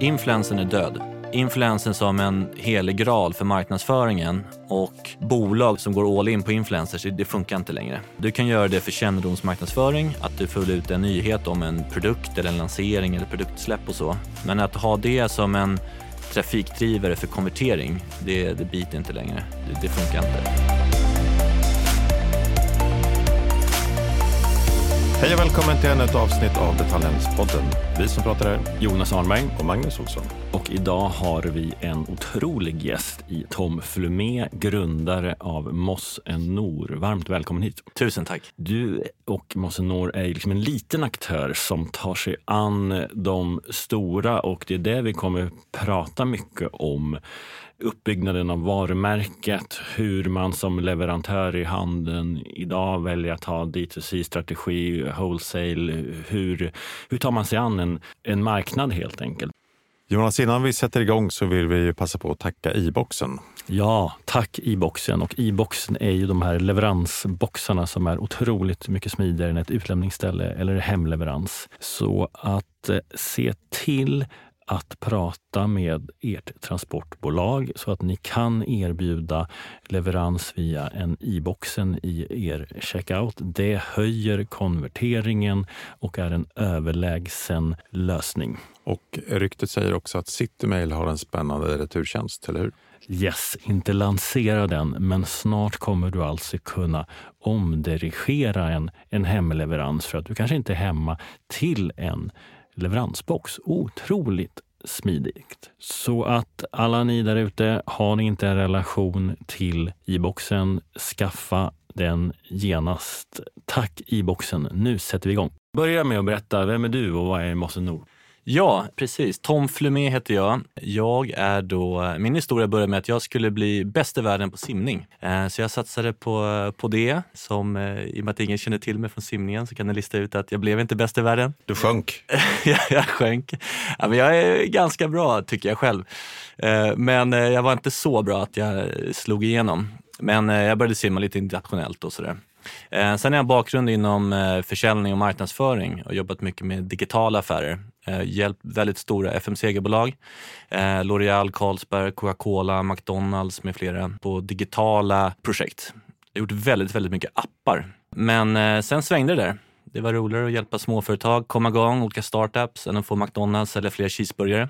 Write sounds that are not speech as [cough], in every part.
influensen är död. Influensen som en helig graal för marknadsföringen och bolag som går all in på influencers, det funkar inte längre. Du kan göra det för kännedomsmarknadsföring, att du får ut en nyhet om en produkt eller en lansering eller produktsläpp och så. Men att ha det som en trafikdrivare för konvertering, det, det biter inte längre. Det, det funkar inte. Hej och välkommen till ännu ett avsnitt av Detaljhandelspodden. Vi som pratar är Jonas Arnberg och Magnus Olsson. Och idag har vi en otrolig gäst i Tom Flumé, grundare av Moss Nor. Varmt välkommen hit. Tusen tack. Du och Moss Nor är liksom en liten aktör som tar sig an de stora och det är det vi kommer prata mycket om uppbyggnaden av varumärket, hur man som leverantör i handeln idag väljer att ha D2C-strategi, wholesale. Hur, hur tar man sig an en, en marknad helt enkelt? Jonas, innan vi sätter igång så vill vi passa på att tacka e-boxen. Ja, tack e-boxen. Och e-boxen är ju de här leveransboxarna som är otroligt mycket smidigare än ett utlämningsställe eller hemleverans. Så att eh, se till att prata med ert transportbolag så att ni kan erbjuda leverans via en e-boxen i er checkout. Det höjer konverteringen och är en överlägsen lösning. Och ryktet säger också att Citymail har en spännande returtjänst, eller hur? Yes, inte lansera den, men snart kommer du alltså kunna omdirigera en, en hemleverans för att du kanske inte är hemma till en leveransbox. Otroligt smidigt. Så att alla ni där ute, har ni inte en relation till e-boxen, skaffa den genast. Tack e-boxen. Nu sätter vi igång. Börja med att berätta, vem är du och vad är Mosse Nord? Ja, precis. Tom Flumé heter jag. Jag är då, min historia började med att jag skulle bli bäst i världen på simning. Eh, så jag satsade på, på det. Som, eh, I och med att ingen känner till mig från simningen så kan ni lista ut att jag blev inte bäst i världen. Du sjönk? [laughs] jag, jag sjönk. Ja, men jag är ganska bra tycker jag själv. Eh, men jag var inte så bra att jag slog igenom. Men jag började simma lite internationellt och sådär. Eh, sen har jag bakgrund inom eh, försäljning och marknadsföring och jobbat mycket med digitala affärer eh, hjälpt väldigt stora FMCG-bolag. Eh, L'Oreal, Carlsberg, Coca-Cola, McDonalds med flera på digitala projekt. Jag har gjort väldigt, väldigt mycket appar. Men eh, sen svängde det där. Det var roligare att hjälpa småföretag komma igång, olika startups, än att få McDonalds eller fler cheeseburgare.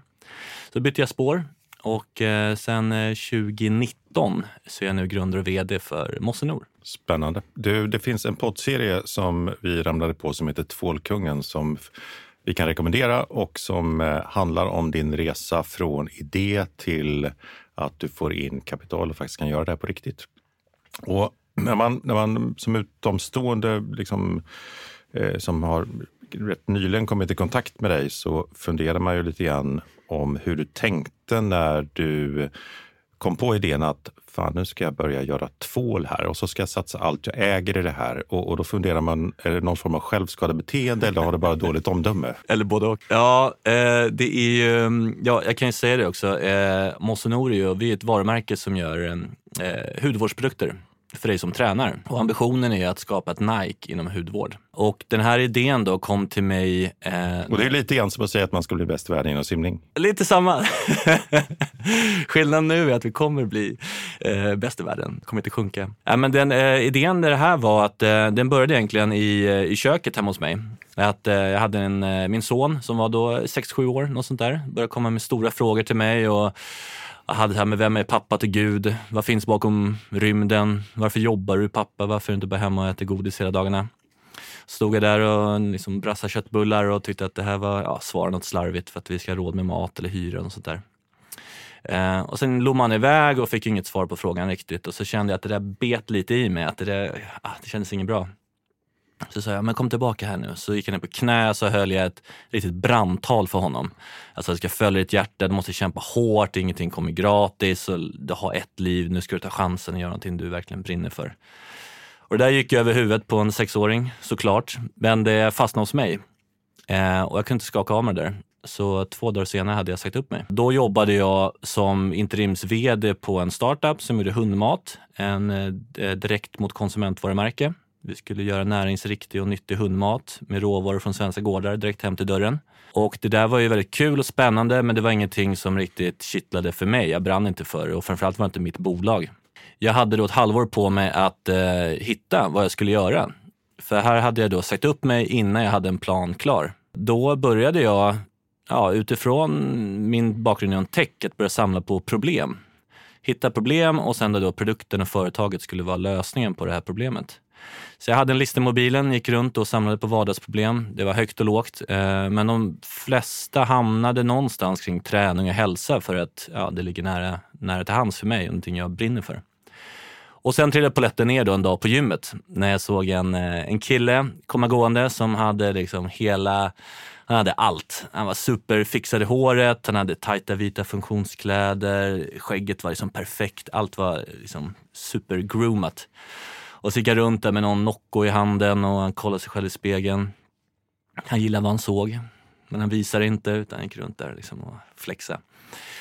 Så bytte jag spår och eh, sen 2019 så är jag nu grundare och vd för Mossenor. Spännande. Du, det finns en poddserie som vi ramlade på som heter Tvålkungen som vi kan rekommendera och som eh, handlar om din resa från idé till att du får in kapital och faktiskt kan göra det här på riktigt. Och när man, när man som utomstående liksom, eh, som har rätt nyligen kommit i kontakt med dig så funderar man ju lite grann om hur du tänkte när du kom på idén att fan, nu ska jag börja göra tvål här och så ska jag satsa allt jag äger i det här. Och, och då funderar man, är det någon form av självskadebeteende eller har det bara dåligt omdöme? [laughs] Eller både och. Ja, eh, det är ju, ja, jag kan ju säga det också. Eh, Mossonori, vi är ett varumärke som gör eh, hudvårdsprodukter för dig som tränar. Och ambitionen är att skapa ett Nike inom hudvård. Och den här idén då kom till mig... Eh, och det är lite grann som att säga att man ska bli bäst i världen inom simning. Lite samma. [laughs] Skillnaden nu är att vi kommer bli eh, bäst i världen, kommer inte sjunka. Äh, men den, eh, idén med det här var att eh, den började egentligen i, eh, i köket hemma hos mig. Att, eh, jag hade en, min son som var då 6-7 år, något sånt där, började komma med stora frågor till mig. och hade det här med vem är pappa till Gud? Vad finns bakom rymden? Varför jobbar du pappa? Varför är du inte bara hemma och äter godis hela dagarna? Stod jag där och mm, liksom brassade köttbullar och tyckte att det här var, ja, svara något slarvigt för att vi ska ha råd med mat eller hyra och sånt där. Eh, och sen log man iväg och fick inget svar på frågan riktigt och så kände jag att det där bet lite i mig, att det, där, ah, det kändes inget bra. Så sa jag, men kom tillbaka här nu. Så gick jag ner på knä och så höll jag ett riktigt brandtal för honom. Alltså jag ska följa ditt hjärta, du måste kämpa hårt, ingenting kommer gratis, och du har ett liv, nu ska du ta chansen och göra någonting du verkligen brinner för. Och det där gick över huvudet på en sexåring såklart, men det fastnade hos mig. Eh, och jag kunde inte skaka av mig det där. Så två dagar senare hade jag sagt upp mig. Då jobbade jag som interims-vd på en startup som gjorde hundmat, en eh, direkt mot konsumentvarumärke vi skulle göra näringsriktig och nyttig hundmat med råvaror från svenska gårdar direkt hem till dörren. Och det där var ju väldigt kul och spännande men det var ingenting som riktigt kittlade för mig. Jag brann inte för det och framförallt var det inte mitt bolag. Jag hade då ett halvår på mig att eh, hitta vad jag skulle göra. För här hade jag då sagt upp mig innan jag hade en plan klar. Då började jag ja, utifrån min bakgrund inom tech att börja samla på problem. Hitta problem och sen då produkten och företaget skulle vara lösningen på det här problemet. Så jag hade en lista i mobilen, gick runt och samlade på vardagsproblem. Det var högt och lågt, eh, men de flesta hamnade någonstans kring träning och hälsa för att ja, det ligger nära, nära till hands för mig och någonting jag brinner för. Och sen trillade polletten ner då en dag på gymmet när jag såg en, eh, en kille komma gående som hade liksom hela han hade allt. Han var superfixad i håret, han hade tajta vita funktionskläder, skägget var liksom perfekt, allt var liksom supergroomat. Och så gick jag runt där med någon Nocco i handen och han kollade sig själv i spegeln. Han gillade vad han såg, men han visade inte utan gick runt där liksom och flexade.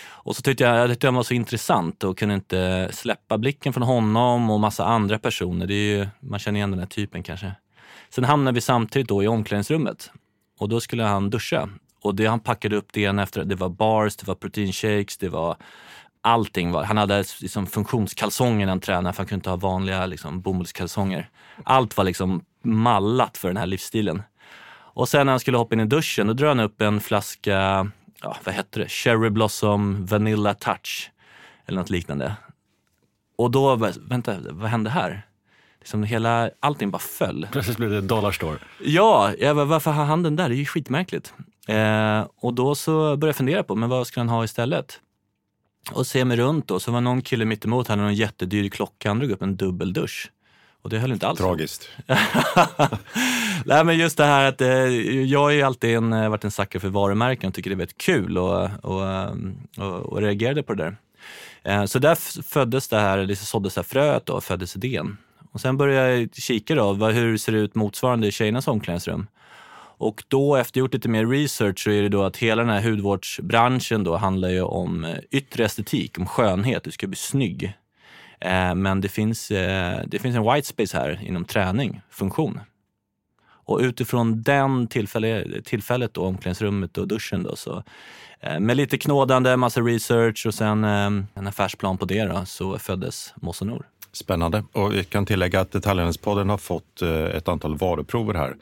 Och så tyckte jag, jag tyckte han var så intressant och kunde inte släppa blicken från honom och massa andra personer. Det är ju, man känner igen den här typen kanske. Sen hamnade vi samtidigt då i omklädningsrummet och då skulle han duscha. Och det han packade upp det ena efter det var bars, det var proteinshakes, det var allting. Var, han hade liksom funktionskalsonger när han tränade för han kunde inte ha vanliga liksom, bomullskalsonger. Allt var liksom mallat för den här livsstilen. Och sen när han skulle hoppa in i duschen, då drar han upp en flaska, ja, vad hette det, Cherry Blossom Vanilla Touch. Eller något liknande. Och då, vänta, vad hände här? Liksom hela, allting bara föll. Plötsligt blev det dollarstore. Ja, jag bara, varför har han den där? Det är ju skitmärkligt. Eh, och då så började jag fundera på, men vad ska han ha istället? Och se mig runt då, så var någon kille mittemot, han hade en jättedyr klocka, han drog upp en dubbeldusch. Och det höll inte alls. Tragiskt. [laughs] Nej men just det här att eh, jag har ju alltid en, eh, varit en sucker för varumärken och tycker det är väldigt kul och, och, eh, och, och reagerade på det där. Eh, så där föddes det här, liksom såddes det här fröet och föddes idén. Och sen började jag kika då, vad, hur ser det ut motsvarande i tjejernas omklädningsrum? Och då efter gjort lite mer research så är det då att hela den här hudvårdsbranschen då handlar ju om eh, yttre estetik, om skönhet, du ska bli snygg. Eh, men det finns, eh, det finns en white space här inom träning, funktion. Och utifrån den tillfälle, tillfället, då, omklädningsrummet och duschen, då, så, eh, med lite knådande, massa research och sen eh, en affärsplan på det då, så föddes Mossenor. Spännande. Och vi kan tillägga att Detaljhandelspodden har fått ett antal varuprover här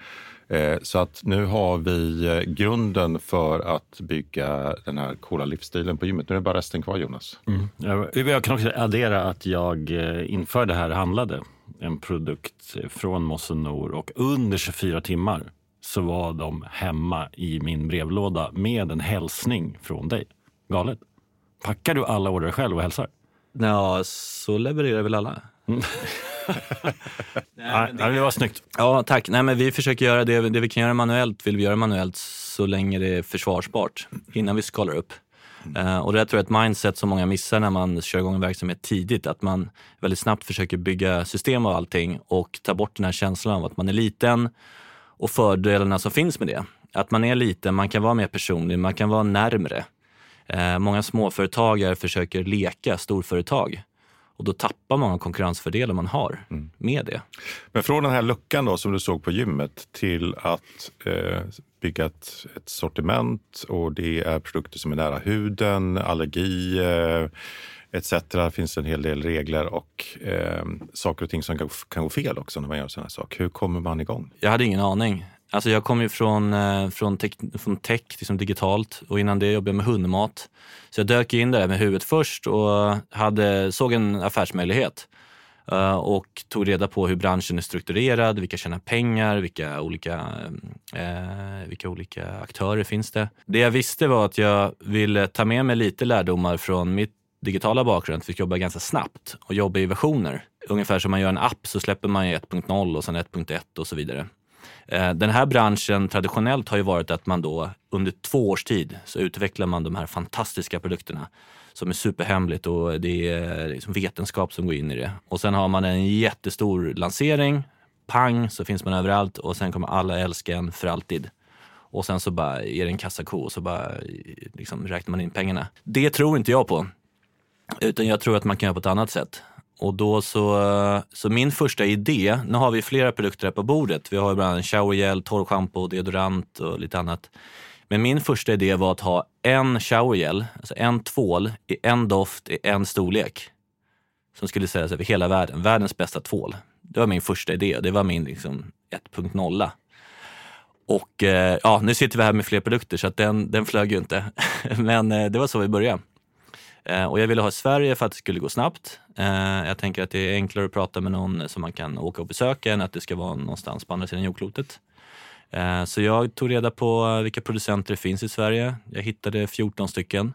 så att nu har vi eh, grunden för att bygga den här coola livsstilen på gymmet. Nu är det bara resten kvar Jonas. Mm. Jag kan också addera att jag eh, inför det här handlade en produkt från Mosenor och under 24 timmar så var de hemma i min brevlåda med en hälsning från dig. Galet. Packar du alla order själv och hälsar? Ja, så levererar väl alla. Mm. [laughs] Nej, det... det var snyggt. Ja, tack. Nej, men vi försöker göra det, det vi kan göra manuellt, vill vi göra manuellt så länge det är försvarsbart innan vi skalar upp. Uh, och det tror jag är ett mindset som många missar när man kör igång en verksamhet tidigt. Att man väldigt snabbt försöker bygga system av allting och ta bort den här känslan av att man är liten och fördelarna som finns med det. Att man är liten, man kan vara mer personlig, man kan vara närmre. Uh, många småföretagare försöker leka storföretag och då tappar man konkurrensfördelen man har mm. med det. Men från den här luckan då som du såg på gymmet till att eh, bygga ett, ett, sortiment och det är produkter som är nära huden, allergi eh, etc. Det finns en hel del regler och eh, saker och ting som kan, kan gå fel också när man gör sådana här saker. Hur kommer man igång? Jag hade ingen aning. Alltså jag kom ju från, eh, från, tech, från tech liksom digitalt och innan det jobbade jag med hundmat. Så jag dök in där med huvudet först och hade, såg en affärsmöjlighet eh, och tog reda på hur branschen är strukturerad, vilka tjänar pengar, vilka olika, eh, vilka olika aktörer finns det. Det jag visste var att jag ville ta med mig lite lärdomar från mitt digitala bakgrund, fick jobba ganska snabbt och jobba i versioner. Ungefär som man gör en app så släpper man 1.0 och sen 1.1 och så vidare. Eh, den här branschen traditionellt har ju varit att man då under två års tid så utvecklar man de här fantastiska produkterna som är superhemligt och det är liksom vetenskap som går in i det. Och sen har man en jättestor lansering, pang så finns man överallt och sen kommer alla älska en för alltid. Och sen så bara är det en kassako och så bara liksom räknar man in pengarna. Det tror inte jag på. Utan jag tror att man kan göra på ett annat sätt. Och då så, så min första idé, nu har vi flera produkter här på bordet. Vi har bland annat showergel, torrschampo, deodorant och lite annat. Men min första idé var att ha en showergel, alltså en tvål i en doft i en storlek. Som skulle säljas över hela världen. Världens bästa tvål. Det var min första idé det var min liksom 1.0. Och eh, ja, nu sitter vi här med fler produkter så att den, den flög ju inte. [laughs] Men eh, det var så vi började. Eh, och jag ville ha Sverige för att det skulle gå snabbt. Eh, jag tänker att det är enklare att prata med någon som man kan åka och besöka än att det ska vara någonstans på andra sidan jordklotet. Eh, så jag tog reda på vilka producenter det finns i Sverige. Jag hittade 14 stycken.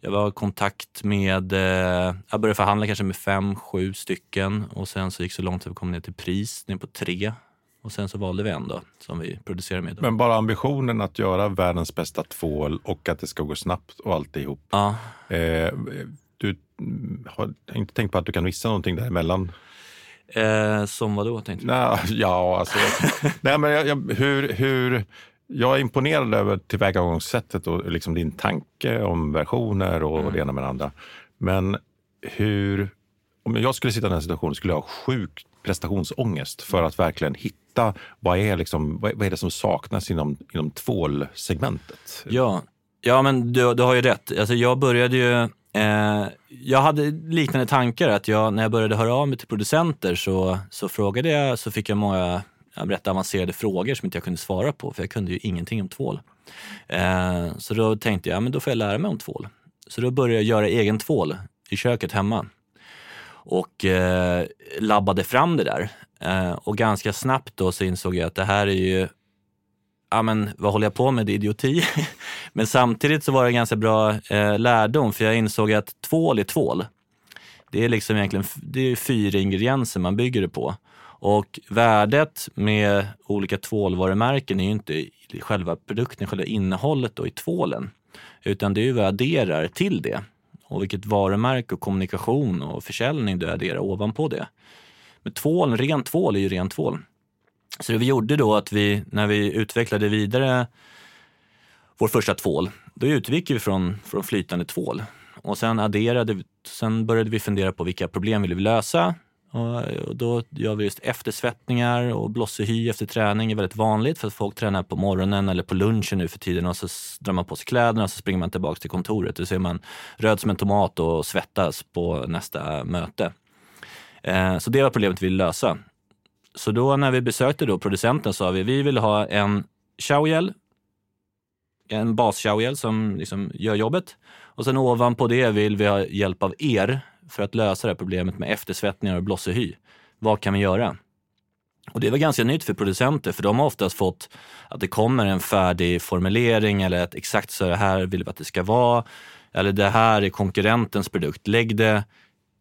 Jag var i kontakt med, jag började förhandla kanske med fem, sju stycken och sen så gick det så långt att vi kom ner till pris, ner på tre. Och sen så valde vi en då, som vi producerar med. Då. Men bara ambitionen att göra världens bästa tvål och att det ska gå snabbt och alltihop. Ja. Eh, du har inte tänkt på att du kan missa någonting däremellan? Eh, som vad då? Tänkte Nej, [laughs] ja, alltså, nej, men jag, jag, hur, hur, jag är imponerad över tillvägagångssättet och liksom din tanke om versioner och, mm. och det ena med det andra. Men hur, om jag skulle sitta i den här situationen skulle jag ha sjuk prestationsångest för att verkligen hitta vad är, liksom, vad är det som saknas inom, inom tvålsegmentet. Ja, ja men du, du har ju rätt. Alltså jag började ju eh, jag hade liknande tankar. att jag, När jag började höra av mig till producenter så, så frågade jag, så fick jag många rätt avancerade frågor som inte jag kunde svara på, för jag kunde ju ingenting om tvål. Eh, så då tänkte jag, men då får jag lära mig om tvål. Så då började jag göra egen tvål i köket hemma och eh, labbade fram det där. Eh, och ganska snabbt då så insåg jag att det här är ju, ja men vad håller jag på med, det är idioti. [laughs] men samtidigt så var det en ganska bra eh, lärdom för jag insåg att tvål är tvål. Det är liksom egentligen det är fyra ingredienser man bygger det på. Och värdet med olika tvålvarumärken är ju inte själva produkten, själva innehållet då i tvålen. Utan det är ju vad jag adderar till det och vilket varumärke och kommunikation och försäljning du adderar ovanpå det. Men tvål, ren tvål är ju ren tvål. Så det vi gjorde då att vi, när vi utvecklade vidare vår första tvål, då utgick vi från, från flytande tvål. Och sen adderade, sen började vi fundera på vilka problem vill vi lösa och eh, då gör vi just eftersvettningar och blossig hy efter träning är väldigt vanligt för att folk tränar på morgonen eller på lunchen nu för tiden och så drar man på sig kläderna och så springer man tillbaka till kontoret. Då ser man röd som en tomat och svettas på nästa möte. Eh, så det var problemet vi ville lösa. Så då när vi besökte då producenten sa vi vi vill ha en showergel, en bas showergel som liksom gör jobbet. Och sen ovanpå det vill vi ha hjälp av er för att lösa det här problemet med eftersvettningar och blossig hy. Vad kan vi göra? Och det var ganska nytt för producenter för de har oftast fått att det kommer en färdig formulering eller att exakt så här vill vi att det ska vara. Eller det här är konkurrentens produkt. Lägg det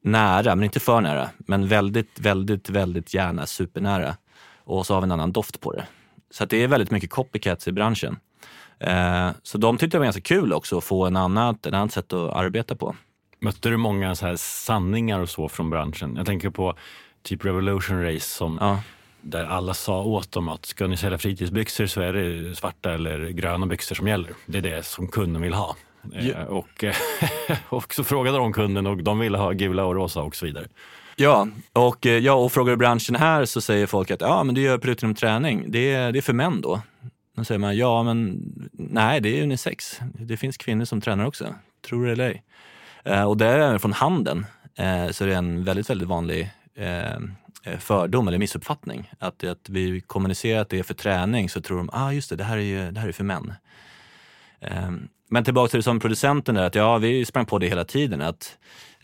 nära, men inte för nära. Men väldigt, väldigt, väldigt gärna supernära. Och så har vi en annan doft på det. Så det är väldigt mycket copycats i branschen. Eh, så de tyckte det var ganska kul också att få en annat, ett annat sätt att arbeta på. Mötte du många så här sanningar och så från branschen? Jag tänker på typ Revolution Race som ja. där alla sa åt dem att ska ni sälja fritidsbyxor så är det svarta eller gröna byxor som gäller. Det är det som kunden vill ha. Ja. Eh, och, [laughs] och så frågade de kunden och de ville ha gula och rosa och så vidare. Ja, och, eh, ja, och frågar du branschen här så säger folk att ja, men du gör produkter om träning. Det är, det är för män då. Då säger man ja, men nej, det är unisex. Det finns kvinnor som tränar också. Tror det eller ej. Eh, och det är även från handeln. Eh, så det är en väldigt, väldigt vanlig eh, fördom eller missuppfattning. Att, att vi kommunicerar att det är för träning så tror de, ah just det, det här är ju det här är för män. Ehm, men tillbaka till det som producenten där, att ja, vi sprang på det hela tiden. Att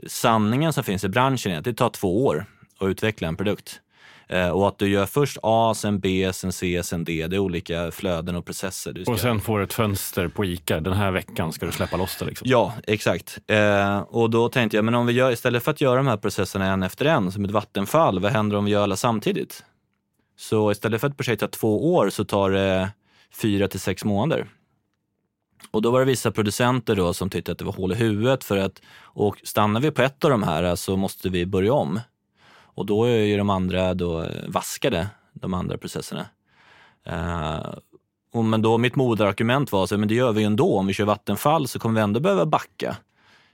sanningen som finns i branschen är att det tar två år att utveckla en produkt. Eh, och att du gör först A, sen B, sen C, sen D. Det är olika flöden och processer. Du ska... Och sen får du ett fönster på ICA. Den här veckan ska du släppa loss det. Liksom. Ja, exakt. Eh, och då tänkte jag, men om vi gör, istället för att göra de här processerna en efter en, som ett vattenfall, vad händer om vi gör alla samtidigt? Så istället för att projekt tar två år så tar det fyra till sex månader. Och då var det vissa producenter då som tyckte att det var hål i huvudet för att och stannar vi på ett av de här så måste vi börja om. Och då är ju de andra då vaskade, de andra processerna. Uh, och men då mitt moderargument var så men det gör vi ju ändå. Om vi kör vattenfall så kommer vi ändå behöva backa.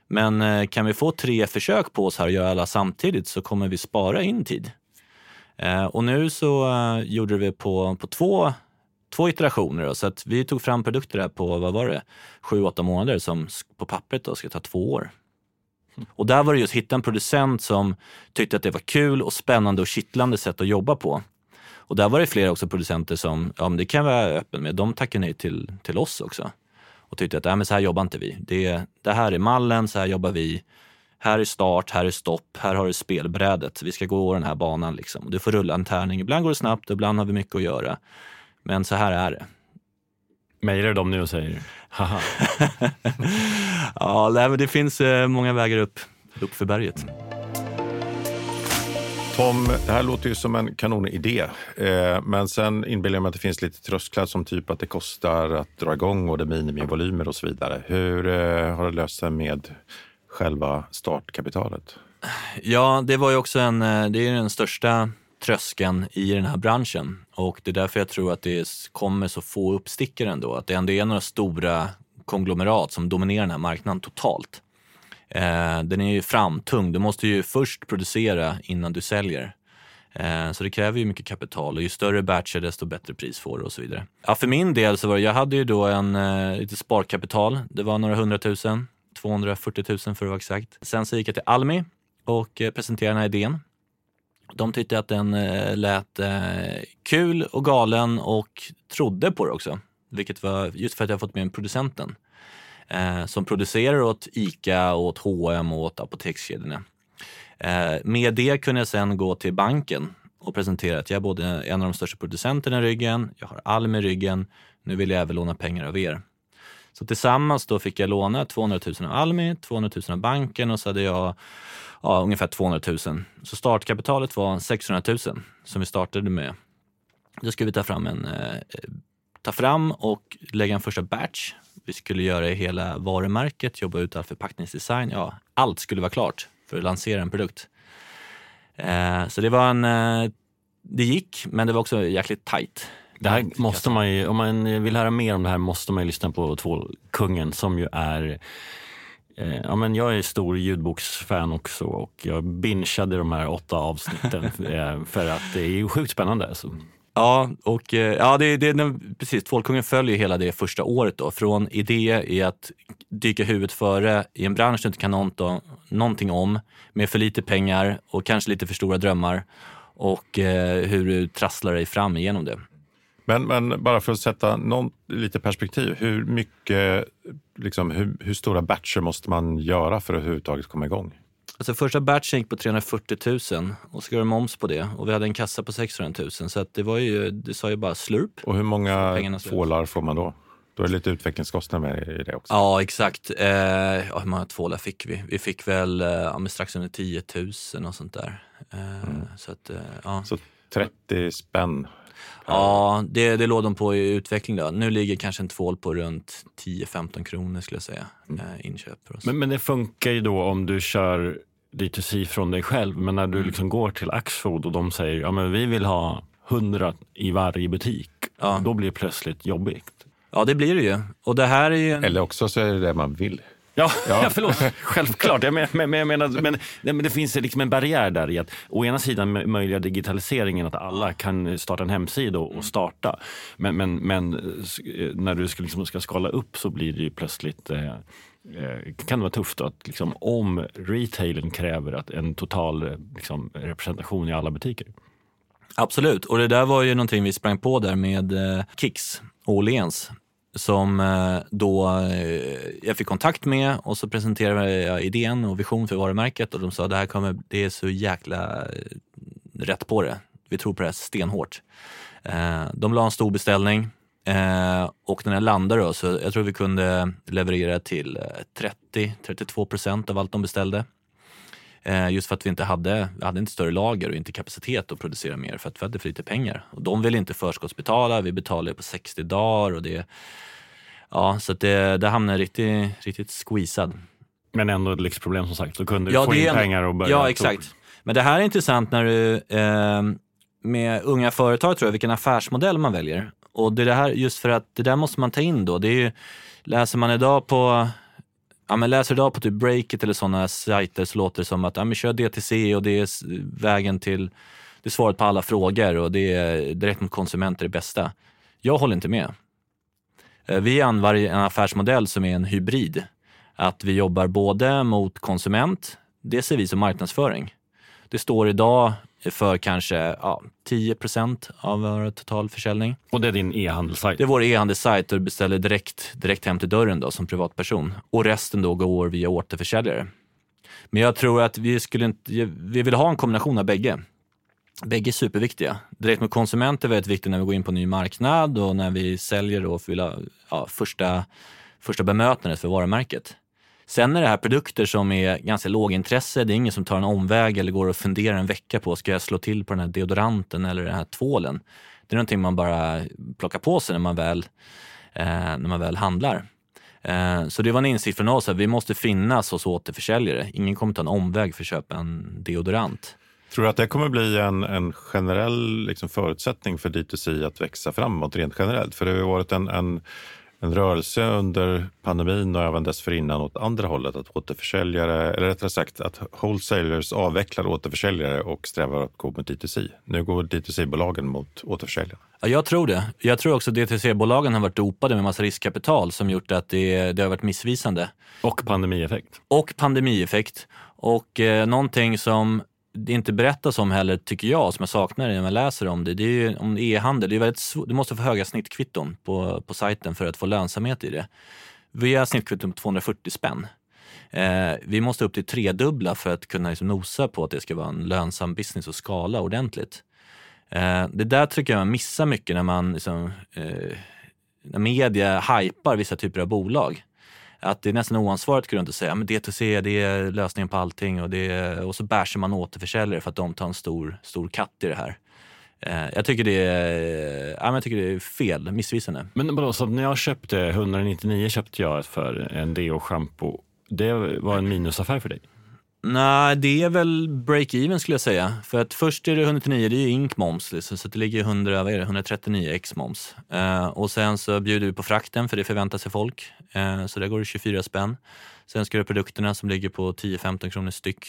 Men uh, kan vi få tre försök på oss här och göra alla samtidigt så kommer vi spara in tid. Uh, och nu så gjorde vi på, på två, två iterationer. Då, så att vi tog fram produkter här på, vad var det, sju, åtta månader som på pappret då ska ta två år. Och där var det just att hitta en producent som tyckte att det var kul och spännande och kittlande sätt att jobba på. Och där var det flera också producenter som, ja men det kan jag vara öppen med, de tackade nej till, till oss också. Och tyckte att, nej men så här jobbar inte vi. Det, det här är mallen, så här jobbar vi. Här är start, här är stopp, här har du spelbrädet. Vi ska gå den här banan liksom. Du får rulla en tärning. Ibland går det snabbt, ibland har vi mycket att göra. Men så här är det. Mejlar du dem nu och säger? [laughs] ja, nej, men det finns eh, många vägar upp, upp för berget. Tom, det här låter ju som en kanonidé. Eh, men sen inbillar jag mig att det finns lite trösklar som typ att det kostar att dra igång och det är minimivolymer och så vidare. Hur eh, har du löst det med själva startkapitalet? Ja, det var ju också en, eh, det är den största tröskeln i den här branschen och det är därför jag tror att det kommer så få uppstickare ändå. Att det ändå är några stora konglomerat som dominerar den här marknaden totalt. Eh, den är ju framtung. Du måste ju först producera innan du säljer. Eh, så det kräver ju mycket kapital och ju större batcher desto bättre pris får du och så vidare. Ja, för min del så var det, jag hade ju då en eh, lite sparkapital. Det var några hundratusen, 240 000 för att vara exakt. Sen så gick jag till Almi och eh, presenterade den här idén. De tyckte att den eh, lät eh, kul och galen och trodde på det också. Vilket var just för att jag fått med producenten eh, som producerar åt ICA, åt H&M och åt apotekskedjorna. Eh, med det kunde jag sen gå till banken och presentera att jag är både en av de största producenterna i ryggen, jag har Almi i ryggen, nu vill jag även låna pengar av er. Så tillsammans då fick jag låna 200 000 av Almi, 200 000 av banken och så hade jag ja, ungefär 200 000. Så startkapitalet var 600 000 som vi startade med. Då skulle vi ta fram, en, eh, ta fram och lägga en första batch vi skulle göra hela varumärket, jobba ut all förpackningsdesign. Ja, allt skulle vara klart för att lansera en produkt. Eh, så det var en... Eh, det gick, men det var också jäkligt tajt. Det här måste man ju, om man vill höra mer om det här måste man ju lyssna på Tvålkungen som ju är eh, Ja, men jag är stor ljudboksfan också och jag bingeade de här åtta avsnitten [laughs] eh, för att det är ju sjukt spännande. Så. Ja, och eh, ja, det, det, precis. Tvålkungen följer hela det första året då. Från idé i att dyka huvudet före i en bransch du inte kan något, någonting om, med för lite pengar och kanske lite för stora drömmar och eh, hur du trasslar dig fram igenom det. Men, men bara för att sätta någon, lite perspektiv, hur mycket, liksom, hur, hur stora batcher måste man göra för att överhuvudtaget komma igång? Alltså första batchen gick på 340 000 och så det moms på det och vi hade en kassa på 600 000 så att det var ju, det sa ju bara slurp. Och hur många tvålar får man då? Då är det lite utvecklingskostnader med i det också. Ja, exakt. Eh, ja, hur många tvålar fick vi? Vi fick väl eh, ja, strax under 10 000 och sånt där. Eh, mm. så, att, eh, ja. så 30 spänn Ja, det, det låg de på i utveckling. Då. Nu ligger kanske en tvål på runt 10-15 kronor skulle jag säga, mm. Eh, inköp. Men, men det funkar ju då om du kör D2C från dig själv. Men när du mm. liksom går till Axfood och de säger ja men vi vill ha 100 i varje butik. Ja. Då blir det plötsligt jobbigt. Ja, det blir det ju. Och det här är ju en... Eller också så är det det man vill. Ja, [laughs] ja. förlåt. Självklart. Jag men, men, jag menar, men, men det finns liksom en barriär där i att å ena sidan möjliggör digitaliseringen att alla kan starta en hemsida och, starta. Men, men, men eh, när du ska, liksom, ska skala upp så blir det plötsligt eh, eh kan det vara tufft att liksom, om retailen kräver att en total liksom, representation i alla butiker. Absolut, och det där var ju någonting vi sprang på där med eh, Kicks och Åhléns som eh, då eh, jag fick kontakt med och så presenterade jag idén och vision för varumärket och de sa det här kommer, det är så jäkla eh, rätt på det. Vi tror på det här stenhårt. De la en stor beställning och när den landade då, så jag tror vi kunde leverera till 30-32 procent av allt de beställde. Just för att vi inte hade, vi hade inte större lager och inte kapacitet att producera mer för att vi hade för lite pengar. Och de ville inte förskottsbetala, vi betalade på 60 dagar och det Ja, så det, det hamnade riktigt, riktigt squeezad. Men ändå ett lyxproblem som sagt. Då kunde du ja, få in pengar och börja... Ja, exakt. Men det här är intressant när du eh, med unga företag tror jag, vilken affärsmodell man väljer. Och det, är det här, just för att det där måste man ta in då. Det är ju, läser man idag på ja, men läser idag på typ Breakit eller sådana sajter så låter det som att ja, men kör DTC och det är vägen till, det är svaret på alla frågor och det är direkt mot konsumenter det bästa. Jag håller inte med. Eh, vi använder en affärsmodell som är en hybrid. Att vi jobbar både mot konsument, det ser vi som marknadsföring. Det står idag för kanske ja, 10 av vår totalförsäljning. Och det är din e-handelssajt? Det är vår e-handelssajt och du beställer direkt, direkt hem till dörren då, som privatperson. Och resten då går via återförsäljare. Men jag tror att vi, skulle inte, vi vill ha en kombination av bägge. Bägge är superviktiga. Direkt med konsument är väldigt viktigt när vi går in på en ny marknad och när vi säljer och vill ha ja, första, första bemötandet för varumärket. Sen är det här produkter som är ganska lågintresse. Det är ingen som tar en omväg eller går och funderar en vecka på, ska jag slå till på den här deodoranten eller den här tvålen? Det är någonting man bara plockar på sig när man väl, eh, när man väl handlar. Eh, så det var en insikt från oss att vi måste finnas hos återförsäljare. Ingen kommer ta en omväg för att köpa en deodorant. Tror du att det kommer bli en, en generell liksom, förutsättning för D2C att växa framåt rent generellt? För det har varit en, en en rörelse under pandemin och även dessförinnan åt andra hållet. Att återförsäljare, eller rättare sagt att wholesalers avvecklar återförsäljare och strävar att gå mot D2C. Nu går D2C-bolagen mot återförsäljare. Ja, jag tror det. Jag tror också att DTC-bolagen har varit dopade med massa riskkapital som gjort att det, det har varit missvisande. Och pandemieffekt. Och pandemieffekt. Och eh, någonting som det inte berättas om heller, tycker jag, som jag saknar när man läser om det, det är ju om e-handel. Det är väldigt. Du måste få höga snittkvitton på, på sajten för att få lönsamhet i det. Vi har snittkvitton på 240 spänn. Eh, vi måste upp till tredubbla för att kunna liksom nosa på att det ska vara en lönsam business och skala ordentligt. Eh, det där tycker jag man missar mycket när man liksom, eh, när media hypar vissa typer av bolag att det är nästan oansvarigt att gå runt och säga att D2C det är lösningen på allting och, det och så bärsar man återförsäljare för att de tar en stor, stor katt i det här. Eh, jag tycker det är, ja, jag tycker det är fel, missvisande. Men vadå, så när jag köpte 199 köpte jag för en deo-shampoo. Det var en minusaffär för dig? Nej, det är väl break-even skulle jag säga. För att först är det 109, det är ju inkmoms, liksom, så det ligger 100, vad är det, 139 ex-moms. Eh, och sen så bjuder vi på frakten, för det förväntar sig folk. Eh, så där går det 24 spänn. Sen ska du produkterna som ligger på 10-15 kronor styck.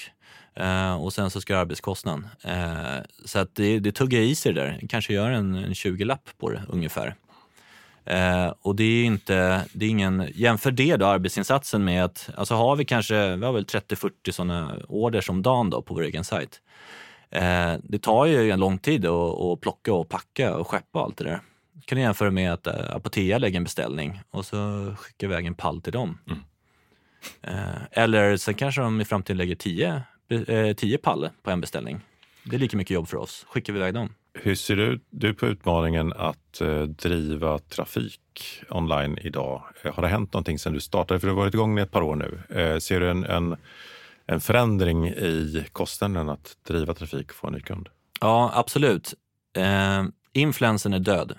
Eh, och sen så ska det arbetskostnaden. Eh, så att det, det tuggar i sig det där. Kanske gör en, en 20-lapp på det ungefär. Eh, och det är inte, det är ingen, jämför det då arbetsinsatsen med att, alltså har vi kanske, vi har väl 30-40 sådana orders om dagen då på vår egen sajt. Eh, det tar ju en lång tid att, att plocka och packa och skeppa allt det där. kan du jämföra med att eh, Apotea lägger en beställning och så skickar vi iväg en pall till dem. Mm. Eh, eller sen kanske de i framtiden lägger 10 eh, tio pall på en beställning. Det är lika mycket jobb för oss. Skickar vi iväg dem. Hur ser du, du på utmaningen att eh, driva trafik online idag? Eh, har det hänt någonting sedan du startade? För du har varit igång i ett par år nu. Eh, ser du en, en, en förändring i kostnaden att driva trafik och få en ny kund? Ja, absolut. Eh, influensen är död.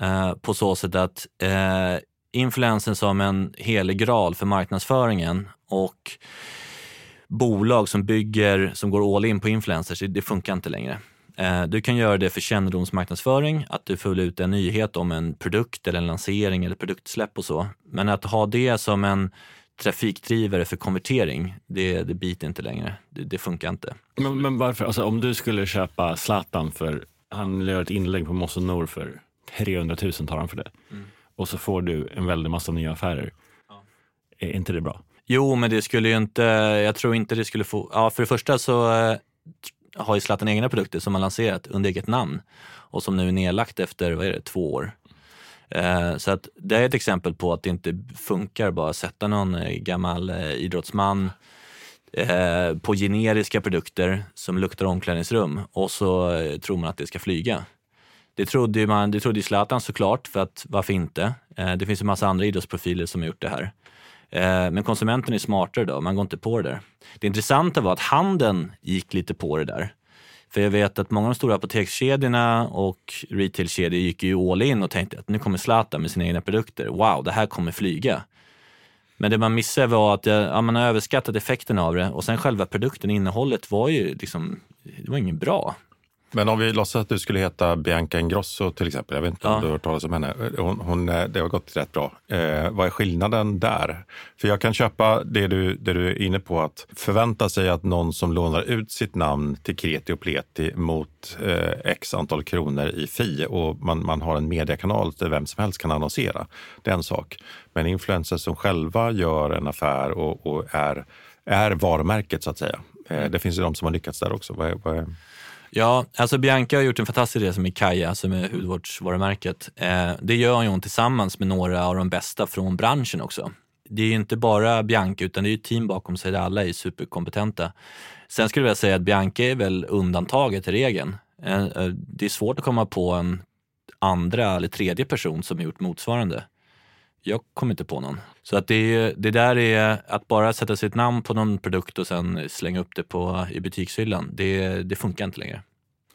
Eh, på så sätt att eh, influensen som en helig graal för marknadsföringen och bolag som bygger, som går all in på influencers, det funkar inte längre. Eh, du kan göra det för kännedomsmarknadsföring, att du får ut en nyhet om en produkt eller en lansering eller produktsläpp och så. Men att ha det som en trafikdrivare för konvertering, det, det biter inte längre. Det, det funkar inte. Men, men, varför? Alltså, om du skulle köpa Zlatan för, han gör ett inlägg på Mosse Nor för 300 000 tar han för det. Mm. Och så får du en väldig massa nya affärer. Ja. Är inte det bra? Jo, men det skulle ju inte, jag tror inte det skulle få, ja för det första så eh, har ju Zlatan egna produkter som har lanserat under eget namn och som nu är nedlagt efter vad är det, två år. Eh, så att det är ett exempel på att det inte funkar bara att sätta någon eh, gammal eh, idrottsman eh, på generiska produkter som luktar omklädningsrum och så eh, tror man att det ska flyga. Det trodde, man, det trodde Zlatan såklart, för att varför inte? Det finns en massa andra idrottsprofiler som har gjort det här. Eh, men konsumenten är smartare då, man går inte på det där. Det intressanta var att handeln gick lite på det där. För jag vet att många av de stora apotekskedjorna och retailkedjor gick ju all in och tänkte att nu kommer Zlatan med sina egna produkter. Wow, det här kommer flyga. Men det man missade var att eh, ja, man har överskattat effekten av det och sen själva produkten, innehållet var ju liksom, det var inget bra. Men om vi låtsas att du skulle heta Bianca Ingrosso till exempel. Jag vet inte om du har hört talas om henne. Hon, hon, eh, det har gått rätt bra. Eh, vad är skillnaden där? För jag kan köpa det du, det du är inne på, att förvänta sig att någon som lånar ut sitt namn till kreti och pleti mot eh, x antal kronor i fi och man, man har en mediekanal där vem som helst kan annonsera. Det är en sak. Men influencers som själva gör en affär och, och är, är varumärket så att säga. Eh, mm. det finns ju de som har lyckats där också. Vad är, vad är... Ja, alltså Bianca har gjort en fantastisk resa med Kaja alltså som är hudvårdsvarumärket. Eh, det gör hon tillsammans med några av de bästa från branschen också. Det är ju inte bara Bianca utan det är ett team bakom sig där alla är superkompetenta. Sen skulle jag vilja säga att Bianca är väl undantaget till regeln. Eh, eh, det är svårt att komma på en andra eller tredje person som har gjort motsvarande. Jag kommer inte på någon. Så att det, det där är att bara sätta sitt namn på någon produkt och sen slänga upp det på, i butikshyllan. Det, det funkar inte längre.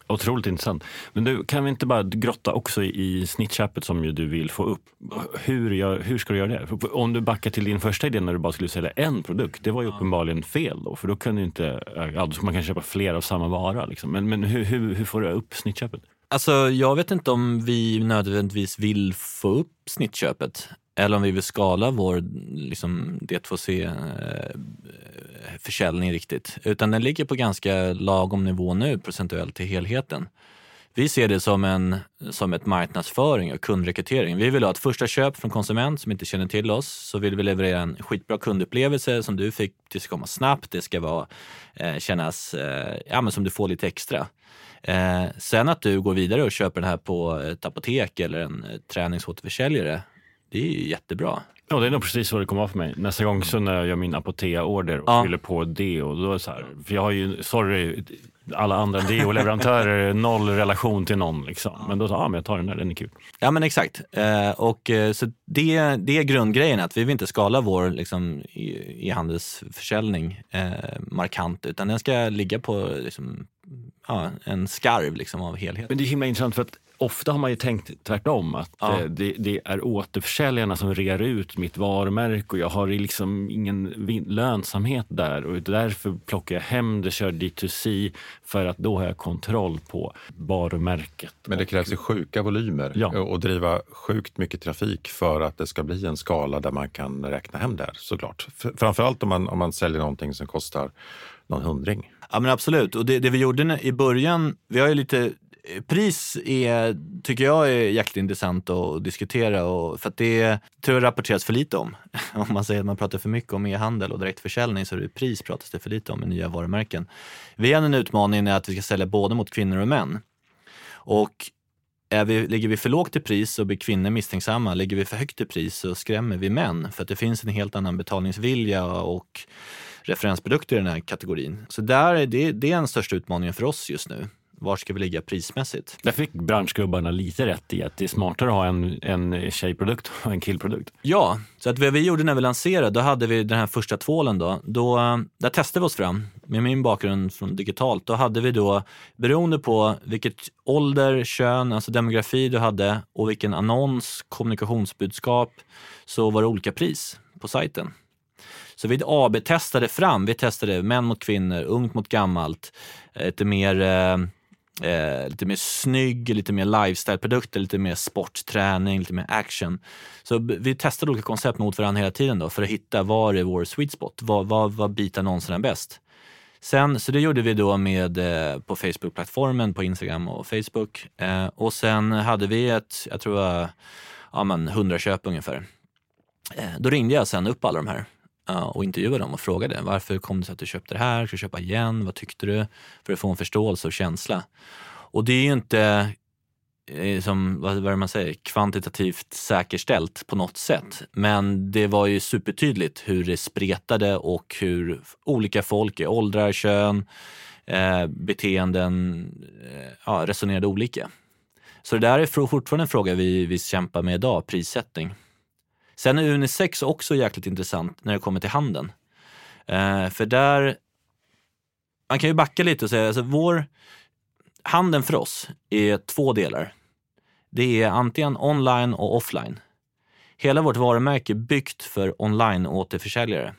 Otroligt intressant. Men du, kan vi inte bara grotta också i snittköpet som ju du vill få upp? Hur, gör, hur ska du göra det? För om du backar till din första idé när du bara skulle sälja en produkt, det var ju uppenbarligen fel då, för då kunde inte, ja, då man kan köpa fler av samma vara. Liksom. Men, men hur, hur, hur får du upp snittköpet? Alltså, jag vet inte om vi nödvändigtvis vill få upp snittköpet eller om vi vill skala vår liksom, D2C-försäljning eh, riktigt. Utan den ligger på ganska lagom nivå nu procentuellt till helheten. Vi ser det som, en, som ett marknadsföring och kundrekrytering. Vi vill ha ett första köp från konsument som inte känner till oss. Så vill vi leverera en skitbra kundupplevelse som du fick. Det ska komma snabbt, det ska vara, eh, kännas eh, ja, men som du får lite extra. Eh, sen att du går vidare och köper den här på ett apotek eller en eh, träningsåterförsäljare det är ju jättebra. Ja, det är nog precis vad det kommer vara för mig. Nästa gång så när jag gör min Apotea-order och ja. fyller på det och då är så här, för jag har ju, sorry, alla andra deo-leverantörer, [laughs] noll relation till någon. Liksom. Men då sa jag, ja, men jag tar den där, den är kul. Ja men exakt. Eh, och, eh, så det, det är grundgrejen, att vi vill inte skala vår liksom, e-handelsförsäljning eh, markant, utan den ska ligga på liksom, ja, en skarv liksom, av helhet. Men det är himla intressant för att ofta har man ju tänkt tvärtom. Att ja. Eh, det, det, är återförsäljarna som rear ut mitt varumärke och jag har liksom ingen lönsamhet där. och Därför plockar jag hem det, kör D2C för att då har jag kontroll på varumärket. Men det krävs ju sjuka volymer ja. och driva sjukt mycket trafik för att det ska bli en skala där man kan räkna hem det här såklart. Framförallt om man, om man säljer någonting som kostar någon hundring. Ja men absolut. Och det, det vi gjorde i början, vi har ju lite eh, pris är, tycker jag är jäkligt intressant att diskutera och för att det tror jag rapporteras för lite om. [laughs] Om man säger att man pratar för mycket om e-handel och direktförsäljning så är det pris pratas det för lite om i nya varumärken. Vi har en utmaning är att vi ska sälja både mot kvinnor och män. Och är vi, ligger vi för lågt i pris så blir kvinnor misstänksamma. Ligger vi för högt i pris så skrämmer vi män för att det finns en helt annan betalningsvilja och referensprodukter i den här kategorin. Så där, det, det är den största utmaningen för oss just nu var ska vi ligga prismässigt? Där fick branschgubbarna lite rätt i att det är smartare att ha en, en tjejprodukt och en killprodukt. Ja, så att vad vi gjorde när vi lanserade, då hade vi den här första tvålen då. då där testade vi oss fram. Med min bakgrund från digitalt, då hade vi då, beroende på vilket ålder, kön, alltså demografi du hade och vilken annons, kommunikationsbudskap, så var det olika pris på sajten. Så vi AB-testade fram. Vi testade män mot kvinnor, ungt mot gammalt, eh, lite mer eh, eh, lite mer snygg, lite mer lifestyle-produkter, lite mer sportträning, lite mer action. Så vi testade olika koncept mot varandra hela tiden då för att hitta var är vår sweet spot? Vad, vad, vad bitar annonserna bäst? Sen, så det gjorde vi då med, eh, på Facebook-plattformen, på Instagram och Facebook. Eh, och sen hade vi ett, jag tror ja, men 100 köp ungefär. Eh, då ringde jag sen upp alla de här och intervjuade dem och frågade varför kom det sig att du köpte det här? Ska du köpa igen? Vad tyckte du? För att få en förståelse och känsla. Och det är ju inte eh, som, vad, vad man säger, kvantitativt säkerställt på något sätt. Men det var ju supertydligt hur det spretade och hur olika folk i åldrar, kön, eh, beteenden eh, ja, resonerade olika. Så det där är fortfarande en fråga vi, vi kämpar med idag, prissättning. Sen är unisex också jäkligt intressant när det kommer till handeln. Eh, för där, man kan ju backa lite och säga, alltså vår, handeln för oss är två delar. Det är antingen online och offline. Hela vårt varumärke är byggt för online-återförsäljare.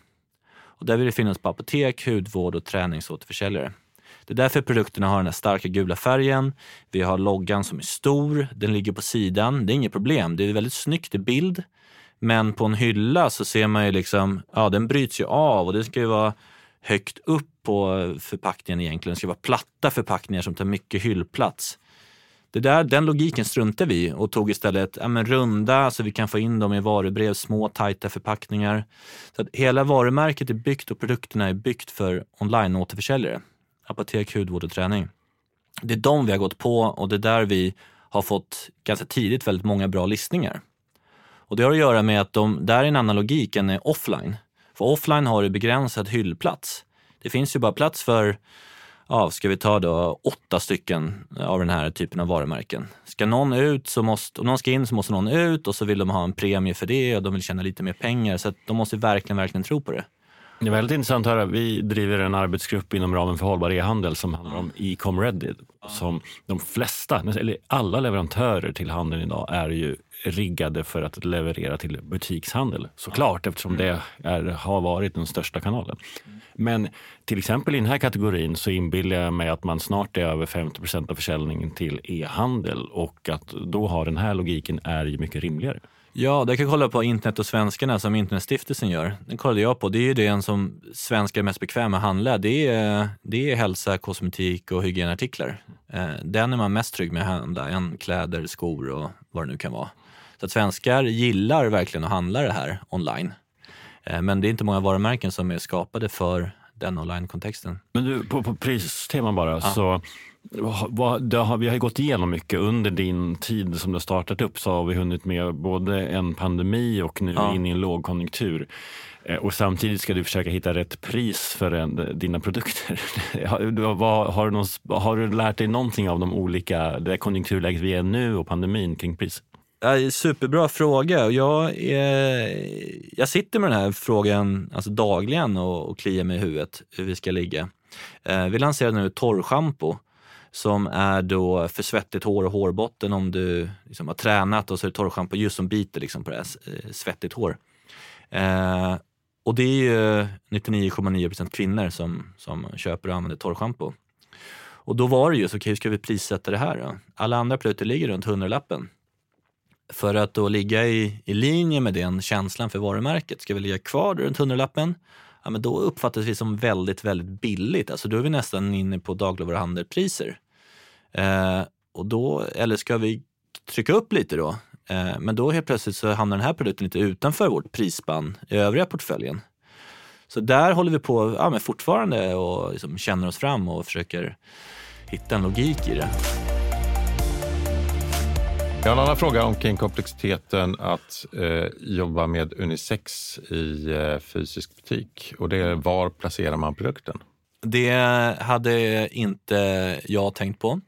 Och där vill det finnas på apotek, hudvård och träningsåterförsäljare. Det är därför produkterna har den här starka gula färgen. Vi har loggan som är stor, den ligger på sidan. Det är inget problem, det är väldigt snyggt i bild. Men på en hylla så ser man ju liksom, ja den bryts ju av och det ska ju vara högt upp på förpackningen egentligen. Det ska vara platta förpackningar som tar mycket hyllplats. Det där, den logiken struntade vi och tog istället ja, men runda så vi kan få in dem i varubrev, små tajta förpackningar. Så att hela varumärket är byggt och produkterna är byggt för online-återförsäljare. Apotek, hudvård och träning. Det är de vi har gått på och det är där vi har fått ganska tidigt väldigt många bra listningar. Och det har att göra med att de, där är en annan logik än offline. För offline har du begränsad hyllplats. Det finns ju bara plats för ja, ska vi ta då åtta stycken av den här typen av varumärken. Ska någon ut så måste, om någon ska in så måste någon ut och så vill de ha en premie för det och de vill tjäna lite mer pengar. Så de måste verkligen, verkligen tro på det. Det är väldigt intressant att höra. Vi driver en arbetsgrupp inom ramen för hållbar e-handel som handlar om e-com ready. Som de flesta, eller alla leverantörer till handeln idag är ju riggade för att leverera till butikshandel. Såklart, eftersom det är, har varit den största kanalen. Men till exempel i den här kategorin så inbillar jag mig att man snart är över 50 av försäljningen till e-handel och att då har den här logiken är ju mycket rimligare. Ja, det kan kolla på Internet och svenskarna som Internetstiftelsen gör. Den kollade jag på. Det är ju det som svenskar är mest bekväma att handla. Det är, det är hälsa, kosmetik och hygienartiklar. Eh, den är man mest trygg med att handla än kläder, skor och vad det nu kan vara. Så att svenskar gillar verkligen att handla det här online. Eh, men det är inte många varumärken som är skapade för den online-kontexten. Men du, på, på pristeman bara, ja. så vad, har, vi har gått igenom mycket under din tid som du har startat upp så har vi hunnit med både en pandemi och nu ja. in i en lågkonjunktur. Eh, och samtidigt ska du försöka hitta rätt pris för en, dina produkter. [laughs] har, har, du någon, har, du lärt dig någonting av de olika, det konjunkturläget vi är nu och pandemin kring pris? Superbra fråga. Jag, är, jag sitter med den här frågan alltså dagligen och, och kliar mig i huvudet hur vi ska ligga. Eh, vi lanserar nu torrschampo som är då för svettigt hår och hårbotten om du liksom har tränat och så är det torrschampo just som biter liksom på det här eh, svettigt hår. Eh, och det är ju 99,9 kvinnor som, som köper och använder torrschampo. Och då var det ju, okej okay, hur ska vi prissätta det här då? Alla andra produkter ligger runt hundralappen. För att då ligga i, i linje med den känslan för varumärket, ska vi ligga kvar runt hundralappen? Ja, men då uppfattas vi som väldigt, väldigt billigt. Alltså då är vi nästan inne på dagligvaruhandelpriser. Eh, och då, eller ska vi trycka upp lite då? Eh, men då helt plötsligt så hamnar den här produkten lite utanför vårt prisspann i övriga portföljen. Så där håller vi på ja, men fortfarande och liksom känner oss fram och försöker hitta en logik i det. Jag har en annan fråga omkring komplexiteten att eh, jobba med unisex i eh, fysisk butik. Och det är var placerar man produkten? Det hade inte jag tänkt på.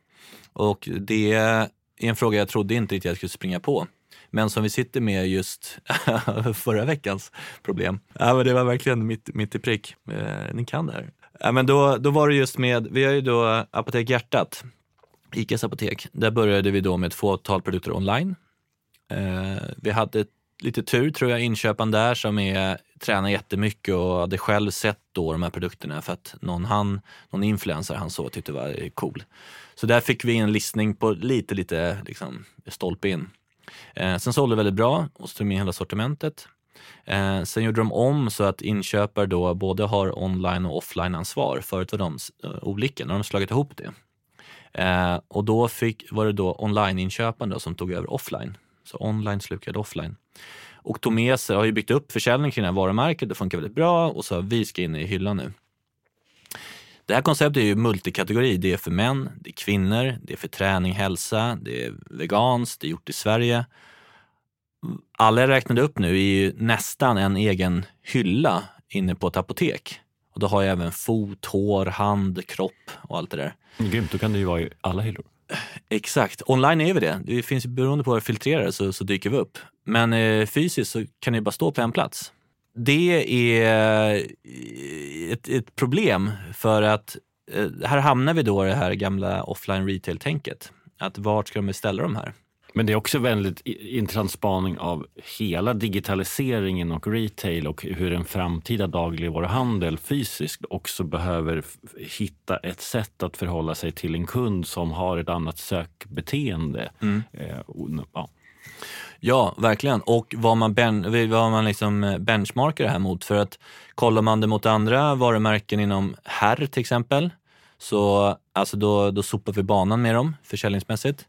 Och det är en fråga jag trodde inte riktigt jag skulle springa på. Men som vi sitter med just [laughs] förra veckans problem. Ja, men det var verkligen mitt, mitt i prick. Eh, ni kan det här. Ja, men då, då var det just med, vi har ju då Apotek Hjärtat Icas apotek. Där började vi då med ett fåtal produkter online. Eh, vi hade lite tur tror jag, inköparen där som är, tränar jättemycket och hade själv sett då de här produkterna för att någon, han, någon influencer han såg tyckte var cool. Så där fick vi en listning på lite, lite liksom, stolpe in. Eh, sen sålde det väldigt bra och så tog med hela sortimentet. Eh, sen gjorde de om så att inköpare då både har online och offline-ansvar. Förut var de eh, olika, nu har de slagit ihop det. Eh, och då fick, var det då online-inköpande som tog över offline. Så online slukade offline. Och tog med sig, har ju byggt upp försäljning kring det här varumärket, det funkar väldigt bra och så vi ska in i hyllan nu. Det här konceptet är ju multikategori. Det är för män, det är kvinnor, det är för träning, hälsa, det är veganskt, det är gjort i Sverige. Alla jag räknade upp nu är ju nästan en egen hylla inne på ett apotek. Och då har jag även fot, hår, hand, kropp och allt det där. Grymt, då kan det ju vara i alla hyllor. Exakt. Online är vi det. Det finns beroende på hur jag filtrerar så, så dyker vi upp. Men eh, fysiskt så kan det bara stå på en plats. Det är eh, ett, ett problem för att eh, här hamnar vi då i det här gamla offline retail-tänket. Att vart ska de beställa de här? Men det är också väldigt intressant spaning av hela digitaliseringen och retail och hur en framtida dagligvaruhandel fysiskt också behöver hitta ett sätt att förhålla sig till en kund som har ett annat sökbeteende. Mm. Eh, ja. Ja, verkligen. Och vad man, ben, vad man liksom eh, benchmarkar det här mot. För att kollar man det mot andra varumärken inom herr till exempel, så alltså då, då sopar vi banan med dem försäljningsmässigt.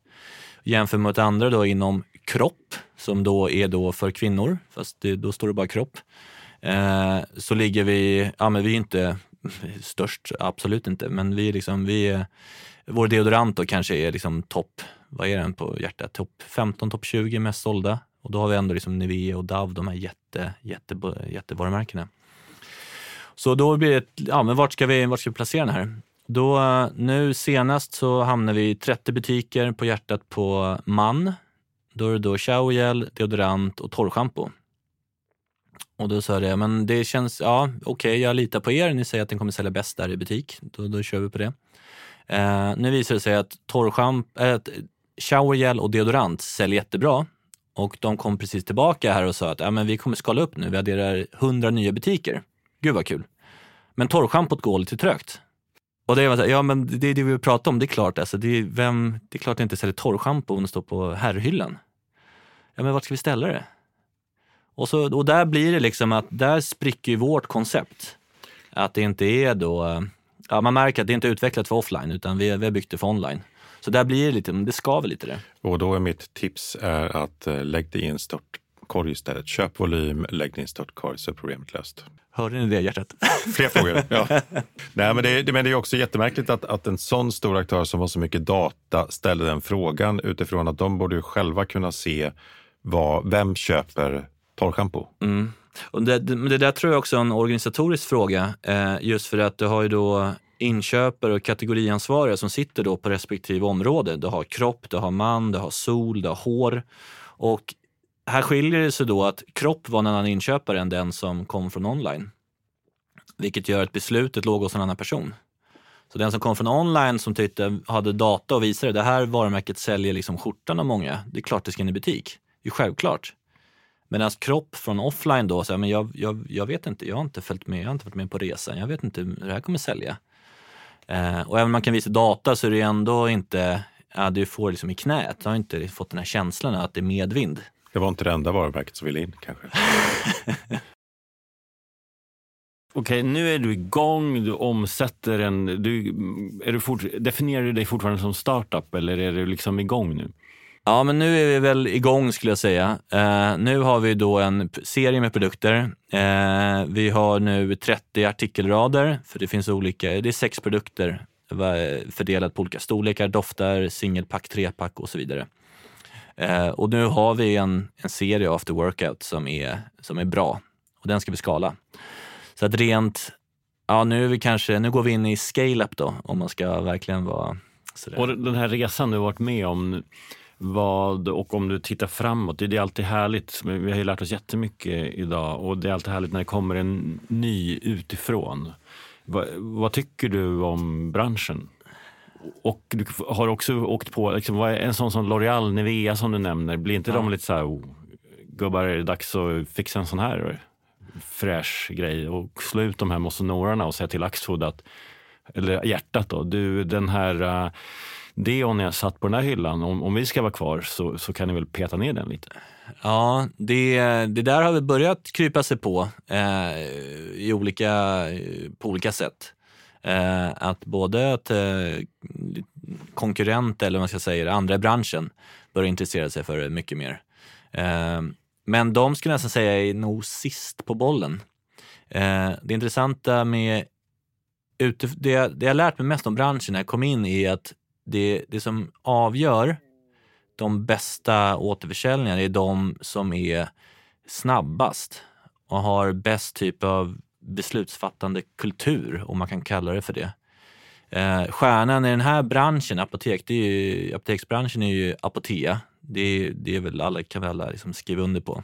Jämför mot andra då inom kropp, som då är då för kvinnor, fast det, då står det bara kropp. Eh, så ligger vi, ja men vi är inte [laughs] störst, absolut inte, men vi är liksom, vi är, vår deodorant då kanske är liksom topp, vad är den på hjärtat? Topp 15, topp 20 mest sålda. Och då har vi ändå liksom Nivea och Dove, de här jätte, jätte, jättevarumärkena. Så då blir det, ja men vart ska vi, vart ska vi placera den här? Då, nu senast så hamnar vi i 30 butiker på hjärtat på man. Då är det då showergel, deodorant och torrschampo. Och då sa jag det, men det känns, ja okej okay, jag litar på er, ni säger att den kommer sälja bäst där i butik. Då, då kör vi på det. Eh, nu visar det sig att äh, eh, showergel och deodorant säljer jättebra. Och de kom precis tillbaka här och sa att ja, men vi kommer skala upp nu, vi adderar 100 nya butiker. Gud vad kul. Men torrschampot går lite trögt. Och det var så här, ja men det är det vi pratar om, det är klart. Alltså, det, är, vem, det är klart att jag inte säljer torrschampo om det står på herrhyllan. Ja men vart ska vi ställa det? Och, så, och där blir det liksom att där spricker ju vårt koncept. Att det inte är då, ja man märker att det inte är utvecklat för offline utan vi, vi har byggt det för online. Så där blir det lite, det skaver lite det. Och då är mitt tips är att eh, lägg det i en stort korg istället. Köp volym, lägg det i en stort korg så är problemet löst. Hörde ni det hjärtat? [laughs] Fler frågor. Ja. Nej, men, det, men det är också jättemärkligt att, att en sån stor aktör som har så mycket data ställer den frågan utifrån att de borde själva kunna se vad, vem köper torrschampo. Mm. Och det, det, där tror jag också är en organisatorisk fråga, eh, just för att du har ju då inköpare och kategoriansvariga som sitter då på respektive område. Du har kropp, du har man, du har sol, du har hår. Och här skiljer det sig då att kropp var en annan inköpare än den som kom från online. Vilket gör att beslutet låg hos en annan person. Så den som kom från online som tyckte, hade data och visade det här varumärket säljer liksom skjortan av många. Det är klart det ska in i butik. Det är självklart. Medan kropp från offline då, så här, men jag, jag, jag vet inte, jag har inte följt med, jag har inte varit med på resan, jag vet inte hur det här kommer sälja. Eh, och även om man kan visa data så är det ändå inte, ja, du får liksom i knät, du har inte fått den här känslan att det är medvind. Det var inte det enda varumärket som ville in kanske. [laughs] Okej, nu är du igång, du omsätter en... Du, är du fort, definierar du dig fortfarande som startup eller är du liksom igång nu? Ja, men nu är vi väl igång skulle jag säga. Uh, nu har vi då en serie med produkter. Uh, vi har nu 30 artikelrader, för det finns olika, det är sex produkter fördelat på olika storlekar, doftar, singelpack, trepack och så vidare. Eh, och nu har vi en, en serie after workout som är, som är bra och den ska vi skala. Så att rent, ja nu är vi kanske, nu går vi in i scale-up då om man ska verkligen vara sådär. Och den här resan du varit med om, vad, och om du tittar framåt, det är alltid härligt. Vi har ju lärt oss jättemycket idag och det är alltid härligt när det kommer en ny utifrån. Va, vad tycker du om branschen? Och du har också åkt på, liksom, en sån som L'Oreal, Nivea som du nämner, blir inte ja. de lite så här, oh, gubbar är det dags att fixa en sån här fräsch grej och slå ut de här mosonorarna och säga till Axfood att, eller hjärtat då, du den här uh, deon jag satt på den här hyllan, om, om vi ska vara kvar så, så kan ni väl peta ner den lite? Ja, det, det där har vi börjat krypa sig på eh, i olika, på olika sätt. Eh, att både att eh, konkurrenter, eller vad man ska säga, andra i branschen börjar intressera sig för det mycket mer. Eh, men de skulle jag nästan säga är nog sist på bollen. Eh, det intressanta med det, det jag lärt mig mest om branschen när jag kom in är att det, det som avgör de bästa återförsäljningarna är de som är snabbast och har bäst typ av beslutsfattande kultur, om man kan kalla det för det. Eh, stjärnan i den här branschen, apotek, det är ju, apoteksbranschen är ju Apotea. Det, det är väl alla, kan väl alla liksom skriva under på.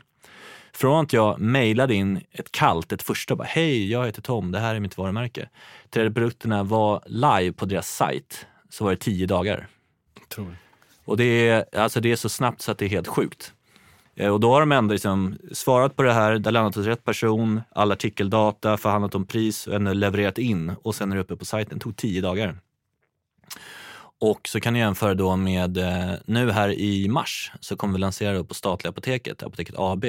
Från att jag mejlade in ett kallt, ett första, bara hej, jag heter Tom, det här är mitt varumärke, till att produkterna var live på deras sajt så var det tio dagar. Tror. Och det är, alltså det är så snabbt så att det är helt sjukt. Eh, och då har de ändå liksom svarat på det här, det har landat hos rätt person, all artikeldata, förhandlat om pris och ändå levererat in och sen är det uppe på sajten. Det tog tio dagar. Och så kan ni jämföra då med eh, nu här i mars så kommer vi lansera det på statliga apoteket, Apoteket AB.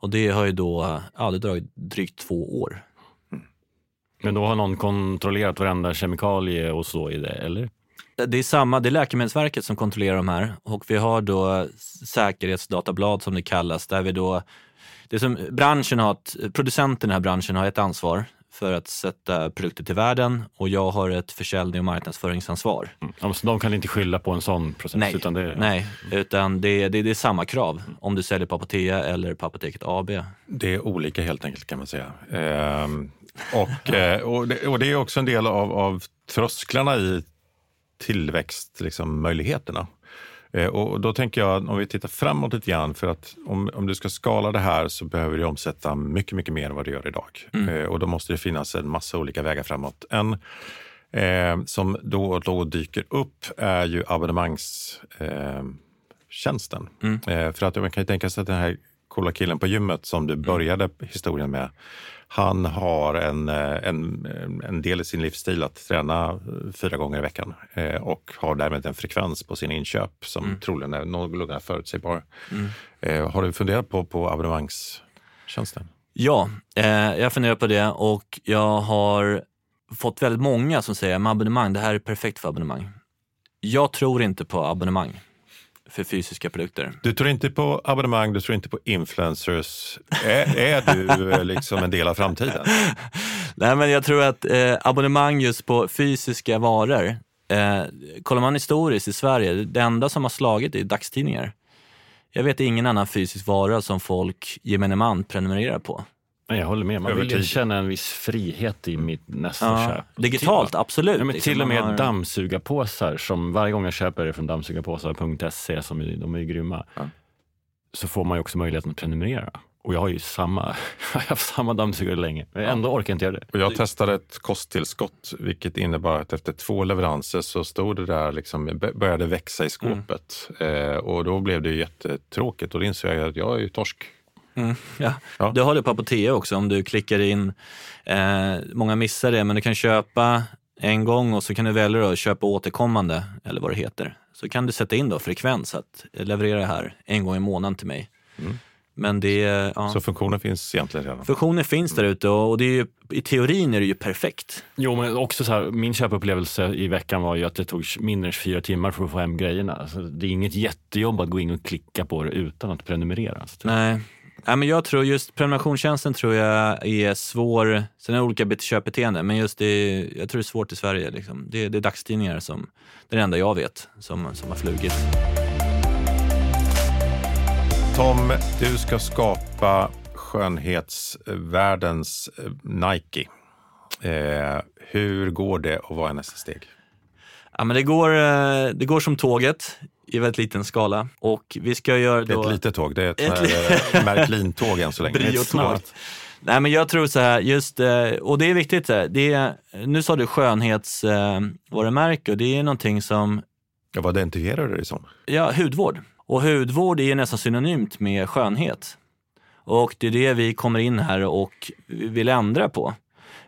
Och det har ju då, ja det dragit drygt två år. Mm. Men då har någon kontrollerat varenda kemikalie och så i det, eller? Det är samma, det är Läkemedelsverket som kontrollerar de här och vi har då säkerhetsdatablad som det kallas där vi då, det som branschen har, producenten i den här branschen har ett ansvar för att sätta produkter till världen och jag har ett försäljning och marknadsföringsansvar. Mm. Så de kan inte skylla på en sån process? Nej, utan det, nej, utan det, det, det är samma krav om du säljer på Apotea eller på Apoteket AB. Det är olika helt enkelt kan man säga. Ehm, och, eh, och, det, och, det, är också en del av, av trösklarna i tillväxtmöjligheterna. Liksom, Eh, och då tänker jag, om vi tittar framåt lite grann, för att om, om du ska skala det här så behöver du omsätta mycket, mycket mer än vad du gör idag. Mm. Eh, och då måste det finnas en massa olika vägar framåt. En eh, som då och då dyker upp är ju abonnemangstjänsten. Eh, mm. eh, för att man kan ju tänka sig att den här coola killen på gymmet som du mm. började historien med, han har en, eh, en, en del i sin livsstil att träna eh, fyra gånger i veckan eh, och har därmed en frekvens på sina inköp som mm. troligen är någorlunda förutsägbar. Mm. Har du funderat på, på abonnemangstjänsten? Ja, eh, jag funderar på det och jag har fått väldigt många som säger att abonnemang, det här är perfekt för abonnemang. Jag tror inte på abonnemang för fysiska produkter. Du tror inte på abonnemang, du tror inte på influencers. Är, är du eh, liksom en del av framtiden? [laughs] Nej, men jag tror att eh, abonnemang just på fysiska varor, eh, kollar man historiskt i Sverige, det enda som har slagit är dagstidningar. Jag vet ingen annan fysisk vara som folk, gemene man, prenumererar på. Jag håller med. Man vill känna en viss frihet i mitt nästa ja, köp. Digitalt, absolut. Ja, men till och med har... dammsugarpåsar, som varje gång jag köper det från dammsugarpåsar.se, som är, de är grymma, ja. så får man ju också möjligheten att prenumerera. Och jag har ju samma, [laughs] jag har haft samma dammsugare länge, men ändå orkar jag inte göra det. Och jag testade ett kosttillskott, vilket innebar att efter två leveranser så stod det där, liksom, började växa i skåpet. Mm. Eh, och då blev det jättetråkigt och då insåg jag att jag är ju torsk Mm, ja. ja. Du har det på Apotea också om du klickar in. Eh, många missar det, men du kan köpa en gång och så kan du välja att köpa återkommande eller vad det heter. Så kan du sätta in då frekvens att leverera det här en gång i månaden till mig. Mm. Men det, ja. Så funktionen finns egentligen redan? Funktionen finns där ute och det är ju, i teorin är det ju perfekt. Jo, men också så här, min köpupplevelse i veckan var ju att det tog mindre än 24 timmar för att få hem grejerna. Alltså, det är inget jättejobb att gå in och klicka på det utan att prenumerera. Nej, Ja, men jag tror just prenumerationstjänsten tror jag är svår. Sen är det olika köpbeteenden, men just det, jag tror det är svårt i Sverige. Liksom. Det, det är dagstidningar som, det är det enda jag vet, som, som har flugit. Tom, du ska skapa skönhetsvärldens eh, Nike. Eh, hur går det och vad är nästa steg? Ja, men det, går, eh, det går som tåget i väldigt liten skala. Och vi ska göra då... Ett litet tåg, det är ett, ett eh, Märklin-tåg än så länge. Brio-tåg. Nej men jag tror så här, just, eh, och det är viktigt, det är, nu sa du skönhetsvarumärke och det är någonting som... Ja, vad identifierar du det som? Ja, hudvård. Och hudvård är nästan synonymt med skönhet. Och det är det vi kommer in här och vill ändra på.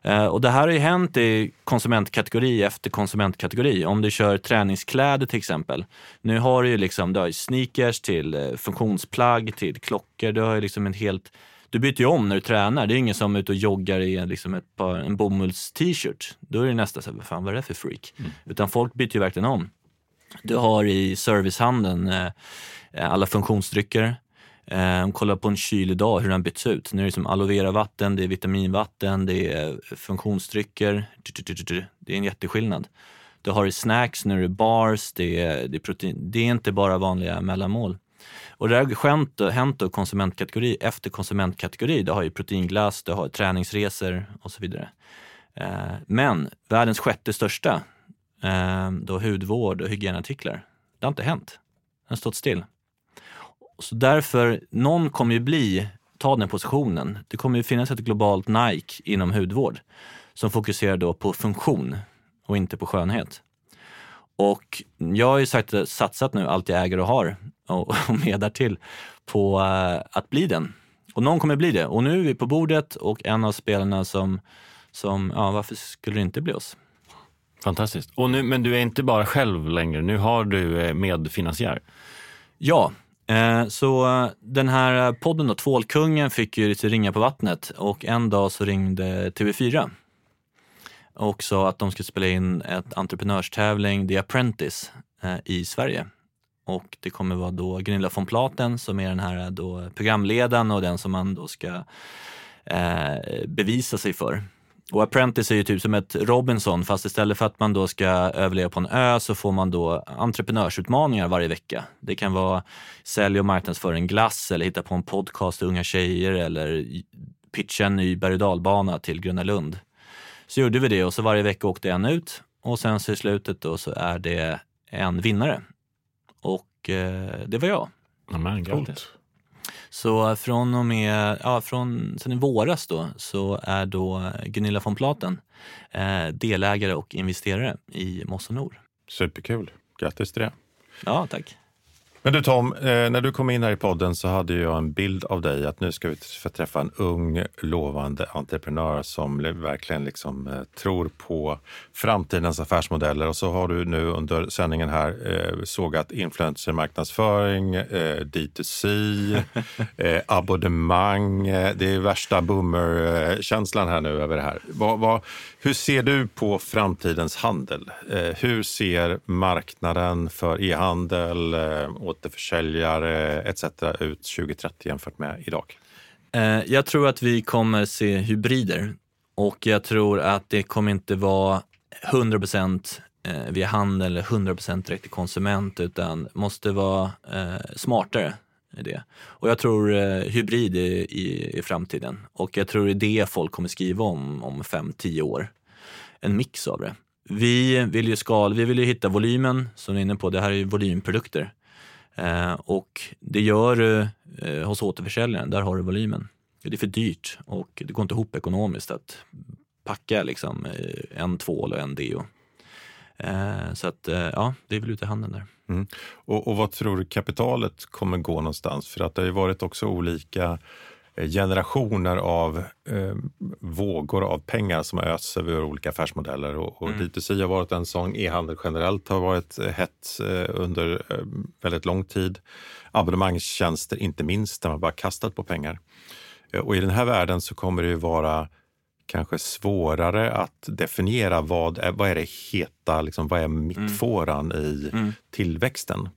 Eh, och det här har ju hänt i konsumentkategori efter konsumentkategori. Om du kör träningskläder till exempel. Nu har du ju liksom, du har sneakers till eh, funktionsplagg, till klockor. Du har ju liksom en helt du byter ju om när du tränar. Det är ingen som är ute och joggar i liksom ett par, en bomulls-t-shirt. Då är det nästan så här, vad fan vad är det för freak? Mm. Utan folk byter ju verkligen om. Du har i servicehandeln eh, alla funktionsdrycker. Eh, kolla på en kylig dag, hur den byts ut. Nu är det som aloe vera-vatten, det är vitaminvatten, det är funktionsdrycker. Det är en jätteskillnad. Du har det snacks, nu är det bars, det är, det är protein. Det är inte bara vanliga mellanmål. Och det har hänt då konsumentkategori efter konsumentkategori. Du har ju proteinglass, du har träningsresor och så vidare. Eh, men världens sjätte största, eh, då hudvård och hygienartiklar, det har inte hänt. Den har stått still. Så därför, någon kommer ju bli, ta den positionen. Det kommer ju finnas ett globalt Nike inom hudvård som fokuserar då på funktion och inte på skönhet. Och jag har ju sagt, satsat nu allt jag äger och har och, [laughs] och mer därtill på uh, att bli den. Och någon kommer bli det. Och nu är vi på bordet och en av spelarna som, som ja varför skulle det inte bli oss? Fantastiskt. Och nu, men du är inte bara själv längre, nu har du eh, medfinansiär. Ja, eh, Eh, så eh, den här eh, podden då, Tvålkungen, fick ju lite ringa på vattnet och en dag så ringde TV4 och sa att de skulle spela in ett entreprenörstävling, The Apprentice, i Sverige. Och det kommer vara då Gunilla von Platen som är den här då programledaren och den som man då ska eh, bevisa sig för. Och Apprentice är ju typ som ett Robinson fast istället för att man då ska överleva på en ö så får man då entreprenörsutmaningar varje vecka. Det kan vara sälj och marknadsföra en glass eller hitta på en podcast till unga tjejer eller pitcha en ny berg och dalbana till Gröna Lund. Så gjorde vi det och så varje vecka åkte en ut och sen så i slutet då så är det en vinnare. Och eh, det var jag. Amen, grattis. Så från och med, ja, från, sen i våras då, så är då Gunilla von Platen eh, delägare och investerare i Mossa Nord. Superkul. Grattis till det. Ja, tack. Men du Tom, eh, när du kom in här i podden så hade jag en bild av dig att nu ska vi få träffa en ung lovande entreprenör som verkligen liksom, eh, tror på framtidens affärsmodeller. Och så har du nu under sändningen här eh, sågat influencermarknadsföring, eh, D2C, [laughs] eh, abonnemang. Det är värsta boomer-känslan här nu över det här. Hur ser du på framtidens handel? Hur ser marknaden för e-handel, eh, återförsäljare etc. ut 2030 jämfört med idag? Eh, jag tror att vi kommer se hybrider och jag tror att det kommer inte vara 100 eh, via handel eller 100 direkt till konsument utan måste vara eh, smartare i det. Och jag tror hybrid är i, i framtiden och jag tror det är det folk kommer skriva om om 5-10 år. En mix av det. Vi vill ju skal, vi vill ju hitta volymen som du är inne på. Det här är ju volymprodukter. Eh, och det gör du eh, hos återförsäljaren, där har du volymen. Det är för dyrt och det går inte ihop ekonomiskt att packa liksom, eh, en tvål och en deo. Eh, så att, ja, det är väl ute i handen där. Mm. Och, och vad tror du kapitalet kommer gå någonstans? För att det har ju varit också olika generationer av eh, vågor av pengar som har östs över olika affärsmodeller. Och, och mm. D2C har varit en sån, e-handel generellt har varit eh, hett eh, under eh, väldigt lång tid. Abonnemangstjänster inte minst, där man bara kastat på pengar. Eh, och i den här världen så kommer det ju vara kanske svårare att definiera vad är, vad är det heta, liksom, vad är mittfåran mm. i mm. tillväxten.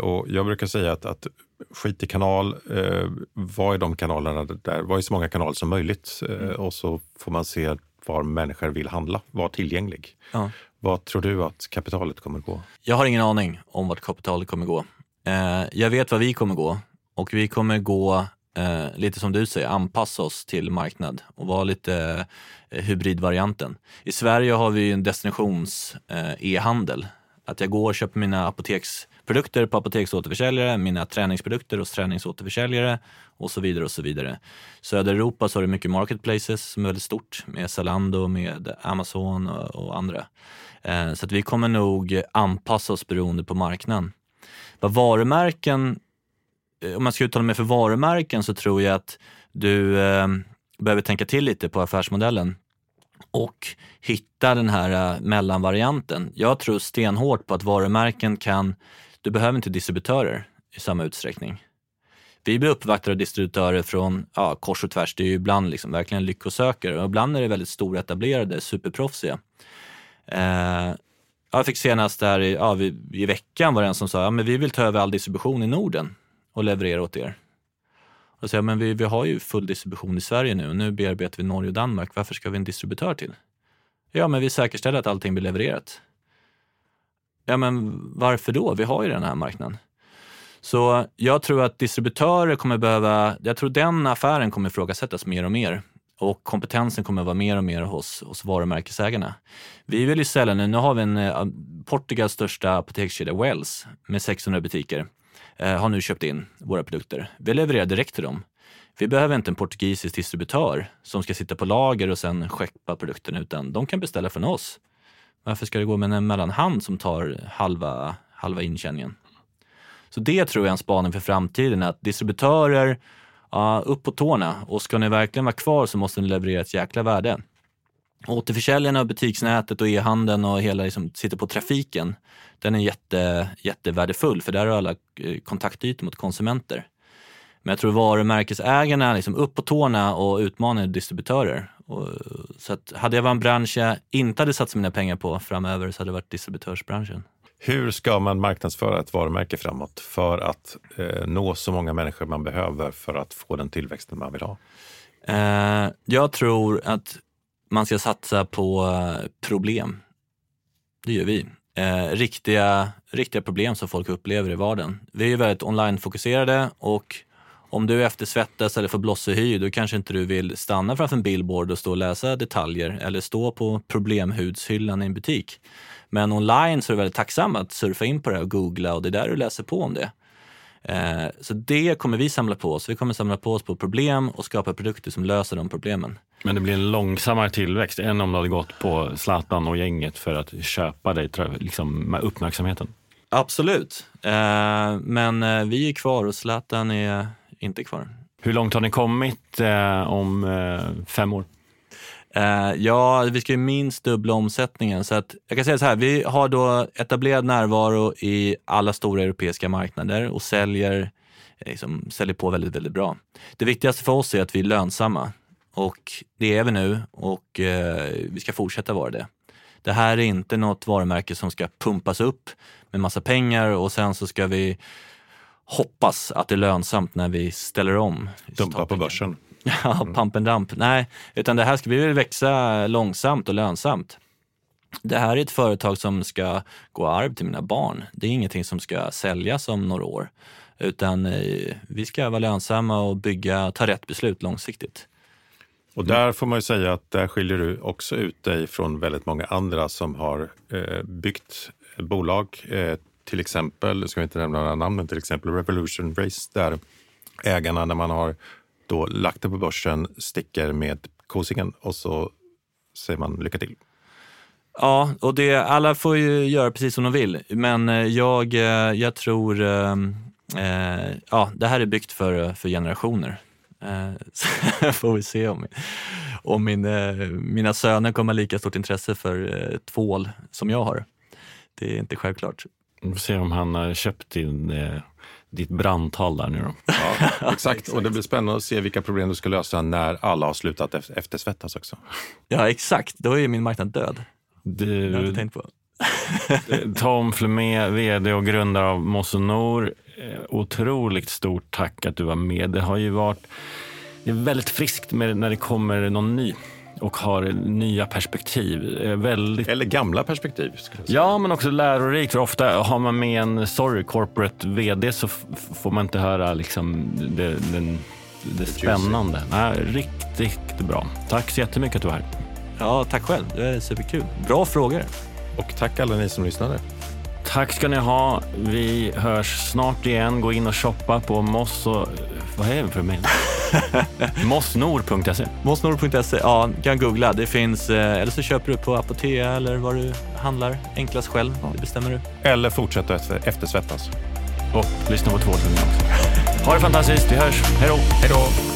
Och jag brukar säga att, att skit i kanal, eh, vad är de kanalerna där? Vad är så många kanaler som möjligt? Eh, mm. Och så får man se var människor vill handla, vara tillgänglig. Ja. Vad tror du att kapitalet kommer gå? Jag har ingen aning om vart kapitalet kommer gå. Eh, jag vet vad vi kommer gå och vi kommer gå eh, lite som du säger, anpassa oss till marknad och vara lite eh, hybridvarianten. I Sverige har vi en destinations eh. Att jag går och köper mina apoteks produkter på apoteksåterförsäljare, mina träningsprodukter hos träningsåterförsäljare och så vidare. och så vidare. Södra Europa så har du mycket marketplaces som är väldigt stort med Zalando, med Amazon och, och andra. Eh, så att vi kommer nog anpassa oss beroende på marknaden. Vad varumärken, eh, om man ska uttala mig för varumärken så tror jag att du eh, behöver tänka till lite på affärsmodellen och hitta den här eh, mellanvarianten. Jag tror stenhårt på att varumärken kan du behöver inte distributörer i samma utsträckning. Vi blir uppvaktade av distributörer från ja, kors och tvärs. Det är ju ibland liksom verkligen lyckosökare och ibland är det väldigt stora etablerade, superproffsiga. Eh, jag fick senast där i, ja, i veckan var det en som sa, ja, men vi vill ta över all distribution i Norden och leverera åt er. Och så, men vi, vi har ju full distribution i Sverige nu nu bearbetar vi Norge och Danmark. Varför ska vi en distributör till? Ja, men vi säkerställer att allting blir levererat. Ja, men varför då? Vi har ju den här marknaden. Så jag tror att distributörer kommer behöva, jag tror den affären kommer ifrågasättas mer och mer och kompetensen kommer vara mer och mer hos, hos varumärkesägarna. Vi vill ju sälja nu, nu har vi en, eh, Portugals största apotekskedja Wells med 600 butiker, eh, har nu köpt in våra produkter. Vi levererar direkt till dem. Vi behöver inte en portugisisk distributör som ska sitta på lager och sen skeppa produkten utan de kan beställa från oss varför ska det gå med en mellanhand som tar halva, halva intjäningen? Så det tror jag är en spaning för framtiden, att distributörer, ja, upp på tårna och ska ni verkligen vara kvar så måste ni leverera ett jäkla värde. Återförsäljarna butiksnätet och e-handeln och hela liksom, sitter på trafiken, den är jätte, jättevärdefull för där har alla eh, kontaktytor mot konsumenter. Men jag tror varumärkesägarna liksom upp på tårna och utmanar distributörer. Och, så att hade jag varit en bransch jag inte hade satsat mina pengar på framöver så hade det varit distributörsbranschen. Hur ska man marknadsföra ett varumärke framåt för att eh, nå så många människor man behöver för att få den tillväxten man vill ha? Eh, jag tror att man ska satsa på eh, problem. Det gör vi. Eh, riktiga, riktiga problem som folk upplever i vardagen. Vi är väldigt online-fokuserade och om du eftersvettas eller får blossig hy, då kanske inte du vill stanna framför en billboard och stå och läsa detaljer eller stå på problemhudshyllan i en butik. Men online så är det väldigt tacksam att surfa in på det och googla och det är där du läser på om det. Eh, så det kommer vi samla på oss. Vi kommer samla på oss på problem och skapa produkter som löser de problemen. Men det blir en långsammare tillväxt än om du hade gått på Zlatan och gänget för att köpa dig liksom, med uppmärksamheten? Absolut, eh, men eh, vi är kvar och Zlatan är inte kvar. Hur långt har ni kommit om fem år? Uh, ja, vi ska ju minst dubbla omsättningen. Så att, jag kan säga så här, vi har då etablerad närvaro i alla stora europeiska marknader och säljer, liksom, säljer på väldigt, väldigt bra. Det viktigaste för oss är att vi är lönsamma och det är vi nu och uh, vi ska fortsätta vara det. Det här är inte något varumärke som ska pumpas upp med massa pengar och sen så ska vi hoppas att det är lönsamt när vi ställer om. Dumpa på börsen. [laughs] Ja, mm. pump and dump. Nej, utan det här ska vi vill växa långsamt och lönsamt. Det här är ett företag som ska gå arv till mina barn. Det är ingenting som ska säljas om några år. Utan eh, vi ska vara lönsamma och bygga, ta rätt beslut långsiktigt. Och där får man ju säga att där skiljer du också ut dig från väldigt många andra som har eh, byggt bolag. Till exempel, ska vi inte nämna några namn, men till exempel Revolution Race där ägarna när man har då lagt det på börsen, sticker med kosingen och så säger man lycka till. Ja, och det, alla får ju göra precis som de vill, men eh, jag, eh, jag tror eh, eh, ja, det här är byggt för, för generationer. Eh, [laughs] så får vi se om, om min, eh, mina söner kommer ha lika stort intresse för eh, tvål som jag har. Det är inte självklart. Vi får se om han har köpt din ditt brandtal där nu då. Ja, exakt. och det blir spännande att se vilka problem du ska lösa när alla har slutat eftersvettas också. Ja, exakt. Då är min marknad död. Du, det har jag inte tänkt på. [laughs] Tom Flumé, vd och grundare av Mossonor. Eh, otroligt stort tack att du var med. Det har ju varit det är väldigt friskt med när det kommer någon ny och har nya perspektiv. Väldigt... Eller gamla perspektiv. Ja, men också lärorikt. För ofta har man med en sorry corporate vd så får man inte höra liksom det, det, det spännande. Nej, riktigt bra. Tack så jättemycket att du var här. Ja, tack själv. Det är superkul. Bra frågor. Och tack alla ni som lyssnade. Tack ska ni ha. Vi hörs snart igen. Gå in och shoppa på Moss och... Vad är det för mejl? [laughs] Mossnor.se. Mossnor.se, ja, kan googla. Det finns, eh, eller så köper du på Apotea eller var du handlar. Enklast själv, det bestämmer du. Eller fortsätta eftersvettas. Och lyssna på Tvålkungen också. Ha det fantastiskt, vi hörs. Hej då! Hej då!